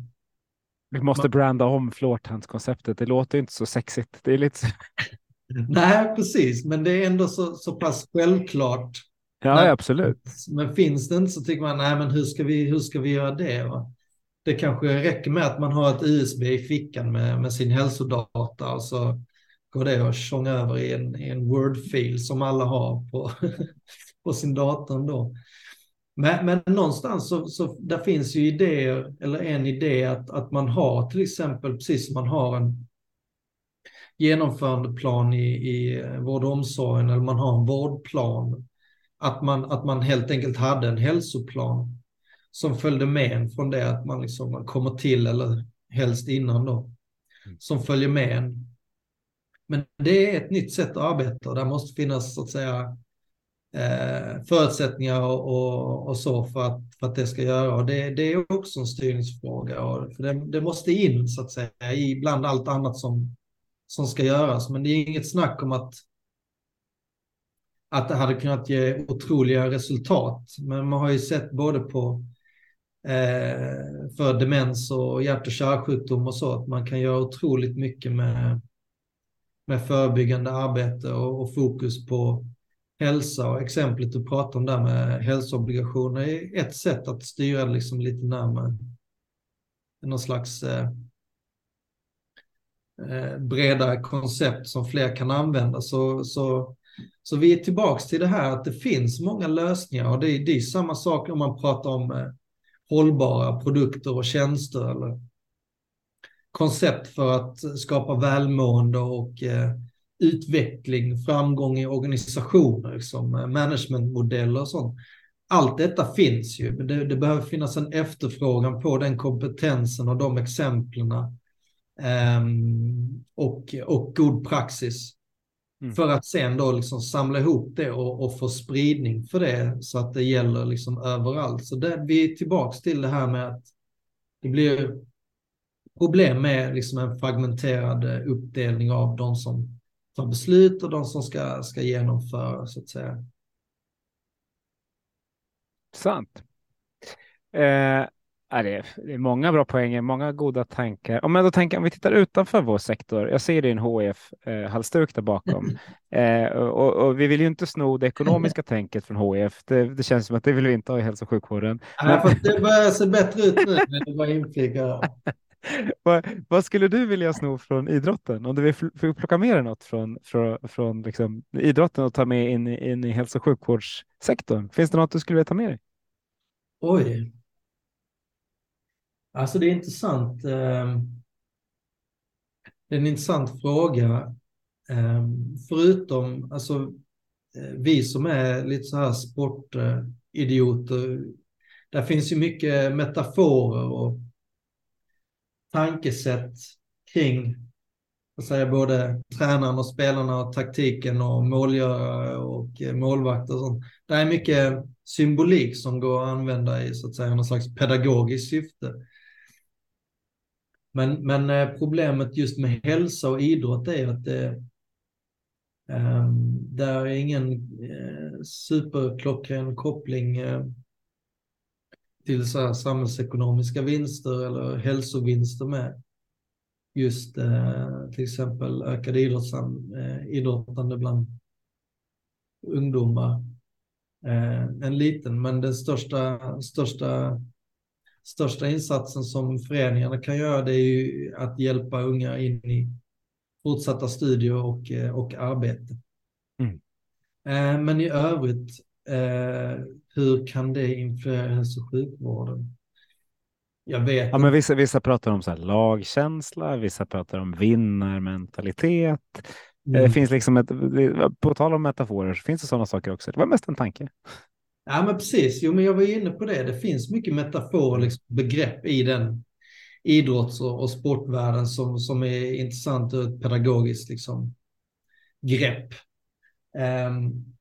Vi måste branda om flårtandskonceptet. Det låter inte så sexigt. Det är lite... [LAUGHS] Nej, precis, men det är ändå så, så pass självklart. Ja, nej, absolut. Men finns det inte så tycker man, nej, men hur ska vi, hur ska vi göra det? Va? Det kanske räcker med att man har ett USB i fickan med, med sin hälsodata och så går det att tjonga över i en, i en Word-fil som alla har på, [LAUGHS] på sin dator då. Men, men någonstans så, så där finns ju idéer, eller en idé att, att man har till exempel, precis som man har en genomförandeplan i, i vård och omsorgen, eller man har en vårdplan, att man, att man helt enkelt hade en hälsoplan som följde med en från det att man liksom man kommer till, eller helst innan då, mm. som följer med en. Men det är ett nytt sätt att arbeta och där måste finnas så att säga eh, förutsättningar och, och, och, så för att, för att det ska göra. Och det, det är också en styrningsfråga. Och för det, det, måste in så att säga i bland allt annat som, som ska göras. Men det är inget snack om att att det hade kunnat ge otroliga resultat. Men man har ju sett både på eh, för demens och hjärt och kärlsjukdom och så att man kan göra otroligt mycket med, med förebyggande arbete och, och fokus på hälsa och exemplet du pratar om där med hälsoobligationer är ett sätt att styra liksom lite närmare någon slags eh, eh, bredare koncept som fler kan använda. Så, så, så vi är tillbaks till det här att det finns många lösningar och det, är, det är samma sak om man pratar om eh, hållbara produkter och tjänster eller koncept för att skapa välmående och eh, utveckling, framgång i organisationer, liksom, managementmodeller och sånt. Allt detta finns ju, men det, det, behöver finnas en efterfrågan på den kompetensen och de exemplen um, och, och god praxis. Mm. För att sen då liksom samla ihop det och, och, få spridning för det så att det gäller liksom överallt. Så det, vi är tillbaka till det här med att det blir problem med liksom en fragmenterad uppdelning av de som tar beslut och de som ska, ska genomföra så att säga. Sant. Eh, det, är, många bra poänger, många goda tankar. Om, jag då tänker, om vi tittar utanför vår sektor, jag ser din HF-halsduk eh, där bakom. Eh, och, och, vi vill ju inte sno det ekonomiska tänket från HF. Det, det, känns som att det vill vi inte ha i hälso och sjukvården. Nej, Men... det börjar se bättre ut nu du var. [LAUGHS] [LAUGHS] vad, vad, skulle du vilja sno från idrotten? Om du vill plocka med dig något från, från, från liksom idrotten och ta med in, in i hälso och sjukvårdssektorn? Finns det något du skulle vilja ta med dig? Oj. Alltså det är intressant. Ehm, det är en intressant fråga. Ehm, förutom alltså, eh, vi som är lite så här sportidioter. Där finns ju mycket metaforer och tankesätt kring vad både tränaren och spelarna och taktiken och målgörare och eh, målvakter och sånt. Det är mycket symbolik som går att använda i så att säga någon slags pedagogiskt syfte. Men, men eh, problemet just med hälsa och idrott är att det, ehm, där är ingen eh, superklockren koppling till så samhällsekonomiska vinster eller hälsovinster med. Just uh, till exempel ökad idrottande bland ungdomar. en liten, men den största, största största insatsen som föreningarna kan göra det är ju att hjälpa unga in i fortsatta studier och, eh, och arbete. Mm. Eh, men i övrigt, eh, hur kan det influera hälso och sjukvården? Jag vet. Ja, men vissa, vissa pratar om så lagkänsla, vissa pratar om vinnarmentalitet. Mm. Det finns liksom ett, på tal om metaforer så finns det sådana saker också. Det var mest en tanke. Ja, men precis. Jo, men jag var inne på det. Det finns mycket metaforer, liksom, begrepp i den idrotts och, och sportvärlden som, som är intressant ur ett pedagogiskt liksom, grepp. Um,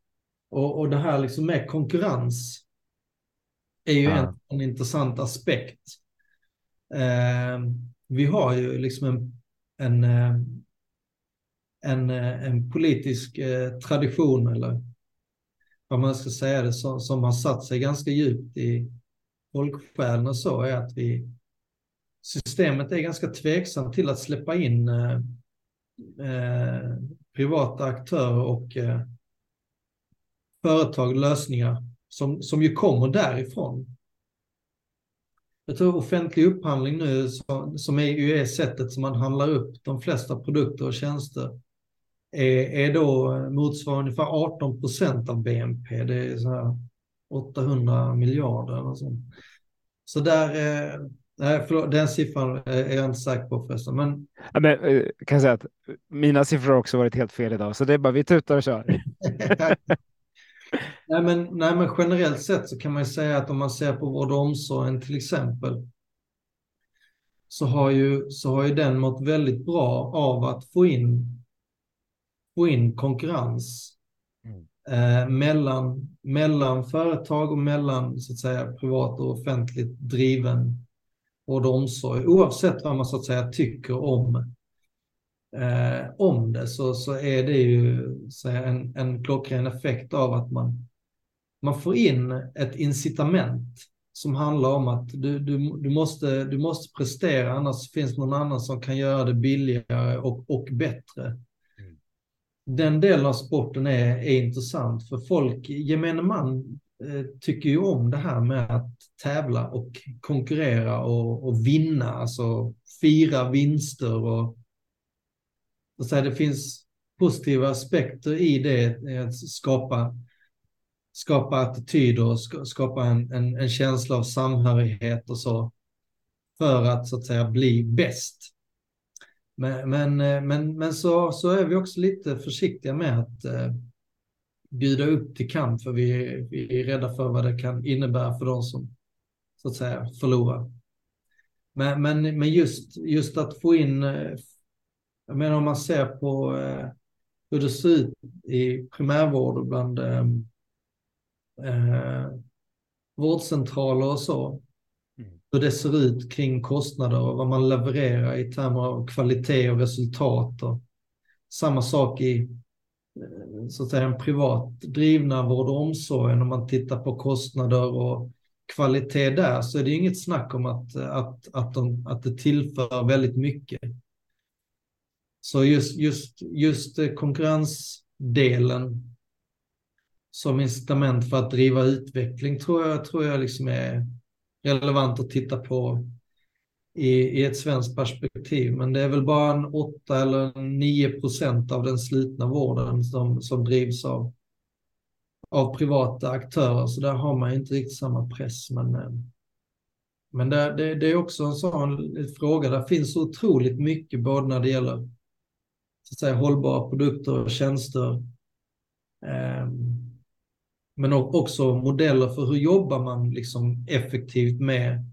och, och det här liksom med konkurrens är ju ja. en, en intressant aspekt. Um, vi har ju liksom en, en, en, en politisk eh, tradition eller vad man ska säga det, som, som har satt sig ganska djupt i folksjälen och så, är att vi systemet är ganska tveksamt till att släppa in eh, eh, privata aktörer och eh, företag, lösningar som, som ju kommer därifrån. Jag tror offentlig upphandling nu, som, som är, ju är sättet som man handlar upp de flesta produkter och tjänster, är, är då motsvarar ungefär 18 procent av BNP. Det är så här 800 miljarder eller sånt. Så där, eh, nej, förlåt, den siffran är jag inte säker på förresten. Men... Ja, men eh, kan jag säga att mina siffror har också varit helt fel idag, så det är bara vi tutar och kör. [LAUGHS] [LAUGHS] nej, men, nej, men generellt sett så kan man säga att om man ser på vård och omsorgen till exempel, så har ju, så har ju den mått väldigt bra av att få in få in konkurrens. Mm. eh, mellan, mellan företag och mellan så att säga privat och offentligt driven vård och omsorg. Oavsett vad man så att säga tycker om, eh, om det så, så är det ju så en, en klockren effekt av att man, man får in ett incitament som handlar om att du, du, du, måste, du måste prestera, annars finns någon annan som kan göra det billigare och, och bättre. Mm. Den delen av sporten är, är intressant, för folk, gemene man, eh, tycker ju om det här med att tävla och konkurrera och, och vinna, alltså fira vinster och, och säga, det finns positiva aspekter i det, eh, att skapa skapa attityder och skapa en, en, en, känsla av samhörighet och så. För att så att säga bli bäst. Men, men, eh, men, men så, så är vi också lite försiktiga med att eh, bjuda upp till kamp för vi, vi är rädda för vad det kan innebära för de som så att säga förlorar. Men, men, men just, just att få in, eh, jag menar om man ser på eh, hur det ser ut i primärvård och bland eh, eh, vårdcentraler och så. Mm. Hur det ser ut kring kostnader och vad man levererar i termer av kvalitet och resultat. Och samma sak i eh, så att säga, en privat drivna vård och omsorg. Om man tittar på kostnader och kvalitet där så är det inget snack om att, att, att, de, att det tillför väldigt mycket. Så just, just, just eh, konkurrensdelen som incitament för att driva utveckling tror jag, tror jag liksom är relevant att titta på i, i ett svenskt perspektiv. Men det är väl bara en 8 eller 9 procent av den slutna vården som, som drivs av, av privata aktörer. Så där har man inte riktigt samma press. Men, eh, men det, det, det är också en sån fråga. Där finns otroligt mycket både när det gäller så att säga, hållbara produkter och tjänster. Ehm, men också modeller för hur jobbar man liksom effektivt med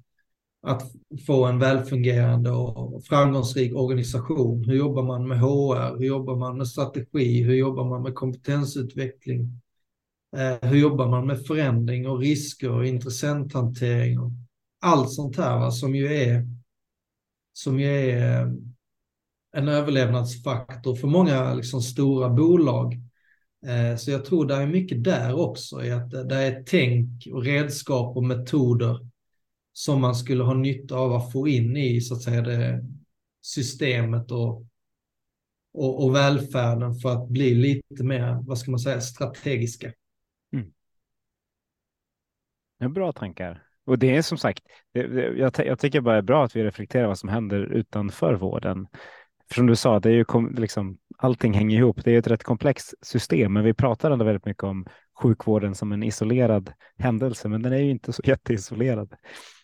att få en välfungerande och framgångsrik organisation. Hur jobbar man med HR? Hur jobbar man med strategi? Hur jobbar man med kompetensutveckling? Ehm, hur jobbar man med förändring och risker och intressenthantering? Och allt sånt här va, som ju är, som ju är ehm, en överlevnadsfaktor för många liksom, stora bolag eh, så jag tror det är mycket där också, i att eh, det är tänk och redskap och metoder som man skulle ha nytta av att få in i så att säga det systemet och, och, och välfärden för att bli lite mer, vad ska man säga, strategiska. Mm. Ja, bra tankar. Och det är som sagt, jag, jag tycker bara det är bra att vi reflekterar vad som händer utanför vården. Som du sa, det är ju liksom, allting hänger ihop. Det är ett rätt komplext system, men vi pratar ändå väldigt mycket om sjukvården som en isolerad händelse, men den är ju inte så [LAUGHS] jätteisolerad.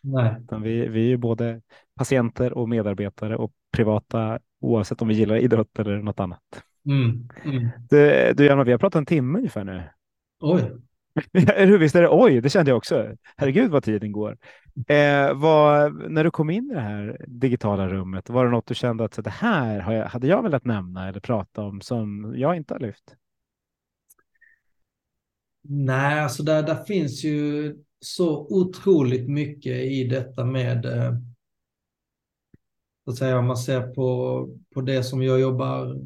Nej. vi, vi är ju både patienter och medarbetare och privata oavsett om vi gillar idrott eller något annat. Mm. Mm. Du, du Janne, vi har pratat en timme ungefär nu. Oj. [LAUGHS] Hur visst är det? Oj, det kände jag också. Herregud vad tiden går. Eh, vad, när du kom in i det här digitala rummet, var det något du kände att så det här jag, hade jag velat nämna eller prata om som jag inte har lyft? Nej, alltså där, där finns ju så otroligt mycket i detta med, eh, så att säga, om man ser på, på det som jag jobbar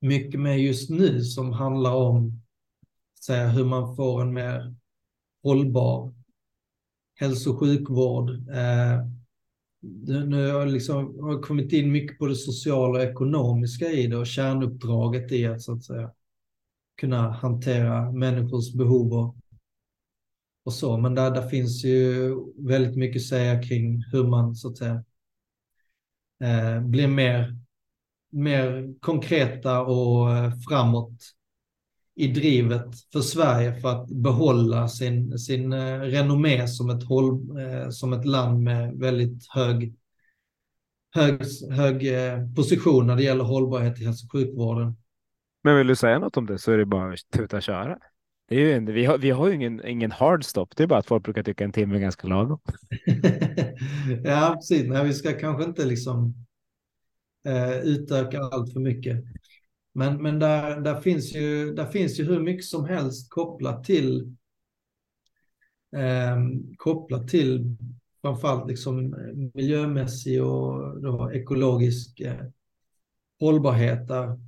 mycket med just nu som handlar om säga, hur man får en mer hållbar hälso och sjukvård. Eh, nu har jag liksom har kommit in mycket på det sociala och ekonomiska i det och kärnuppdraget i att så att säga kunna hantera människors behov och, och så. Men där, där finns ju väldigt mycket att säga kring hur man så att säga eh, blir mer, mer konkreta och eh, framåt i drivet för Sverige för att behålla sin, sin eh, renommé som ett, håll, eh, som ett land med väldigt hög, hög, hög eh, position när det gäller hållbarhet i hälso och sjukvården. Men vill du säga något om det så är det bara att tuta köra. Det är ju en, vi, har, vi har ju ingen, ingen hard stop, det är bara att folk brukar tycka en timme är ganska lagom. [LAUGHS] ja, precis. Nej, vi ska kanske inte liksom eh, utöka allt för mycket. Men, men där, där, finns ju, där finns ju hur mycket som helst kopplat till eh, kopplat till framförallt liksom miljömässig och då ekologisk eh, hållbarhet där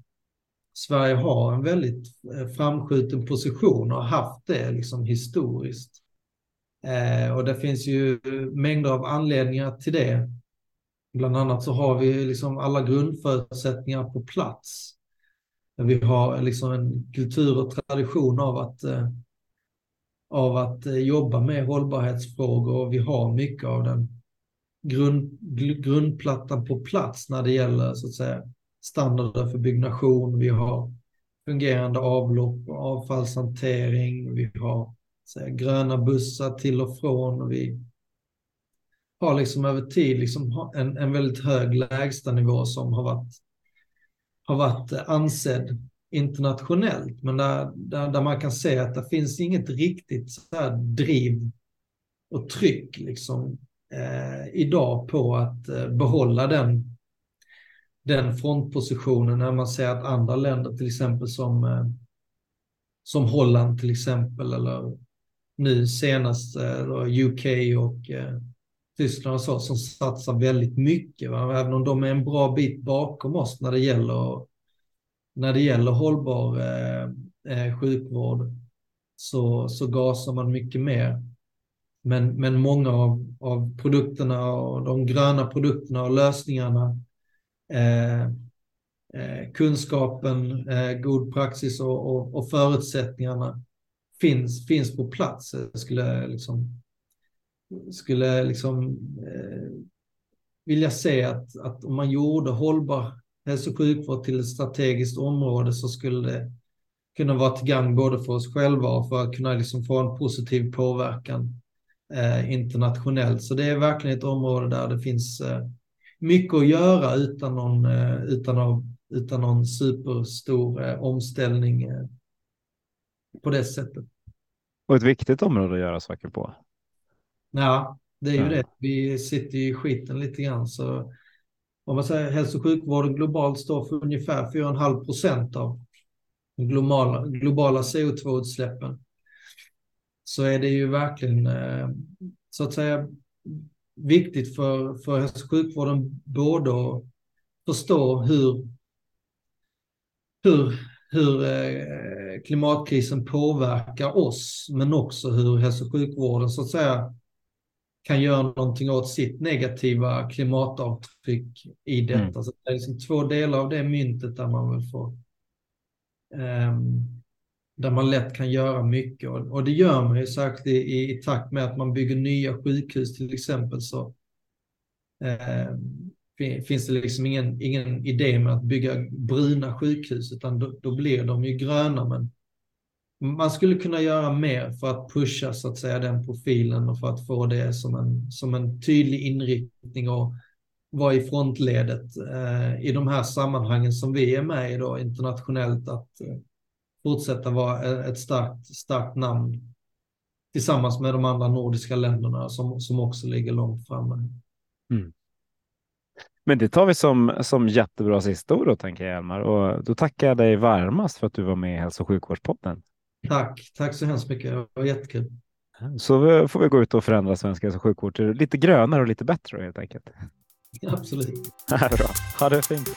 Sverige har en väldigt eh, framskjuten position och har haft det liksom historiskt. Eh, och det finns ju mängder av anledningar till det. Bland annat så har vi liksom alla grundförutsättningar på plats. Vi har liksom en kultur och tradition av att, eh, av att eh, jobba med hållbarhetsfrågor och vi har mycket av den grund, grundplattan på plats när det gäller så att säga standarder för byggnation. Vi har fungerande avlopp och avfallshantering. Vi har säga, gröna bussar till och från. Och vi har liksom över tid liksom en, en väldigt hög lägstanivå som har varit, har varit eh, ansedd internationellt. Men där, där, där man kan se att det finns inget riktigt så här driv och tryck liksom, eh, idag på att eh, behålla den, den frontpositionen när man ser att andra länder, till exempel som, eh, som Holland till exempel, eller nu senast eh, UK och eh, Tyskland och så, som satsar väldigt mycket. Va? Även om de är en bra bit bakom oss när det gäller, när det gäller hållbar eh, eh, sjukvård så, så gasar man mycket mer. Men, men många av, av produkterna och de gröna produkterna och lösningarna, eh, eh, kunskapen, eh, god praxis och, och, och, förutsättningarna finns, finns på plats. Jag skulle liksom, skulle liksom eh, vilja se att, att om man gjorde hållbar hälso och sjukvård till ett strategiskt område så skulle det kunna vara till gagn både för oss själva och för att kunna liksom få en positiv påverkan eh, internationellt. Så det är verkligen ett område där det finns eh, mycket att göra utan någon, eh, utan, av, utan någon superstor eh, omställning eh, på det sättet. Och ett viktigt område att göra saker på. Ja, det är ju ja. det. Vi sitter i skiten lite grann. Så om man säger hälso och sjukvården globalt står för ungefär 4,5 procent av globala, globala CO2-utsläppen. Så är det ju verkligen eh, så att säga viktigt för, för hälso och sjukvården både att förstå hur, hur hur eh, klimatkrisen påverkar oss, men också hur hälso och sjukvården så att säga kan göra någonting åt sitt negativa klimatavtryck i detta. Mm. Så det är liksom två delar av det myntet där man väl får um, där man lätt kan göra mycket. Och, och det gör man ju särskilt i, i, i, takt med att man bygger nya sjukhus till exempel så um, finns det liksom ingen, ingen idé med att bygga bruna sjukhus, utan då, då, blir de ju gröna. Men man skulle kunna göra mer för att pusha så att säga den profilen och för att få det som en, som en tydlig inriktning och vara i frontledet eh, i de här sammanhangen som vi är med i då internationellt att eh, fortsätta vara eh, ett starkt, starkt namn tillsammans med de andra nordiska länderna som, som också ligger långt framme. Mm. Men det tar vi som, som jättebra sista ord då, tänker jag, Elmar. Och då tackar jag dig varmast för att du var med i Hälso och sjukvårdspodden. Tack, tack så hemskt mycket. Det var jättekul. Så får vi gå ut och förändra svensk hälso och sjukvård till lite grönare och lite bättre helt enkelt. Absolut. [LAUGHS] Bra. Ha det fint.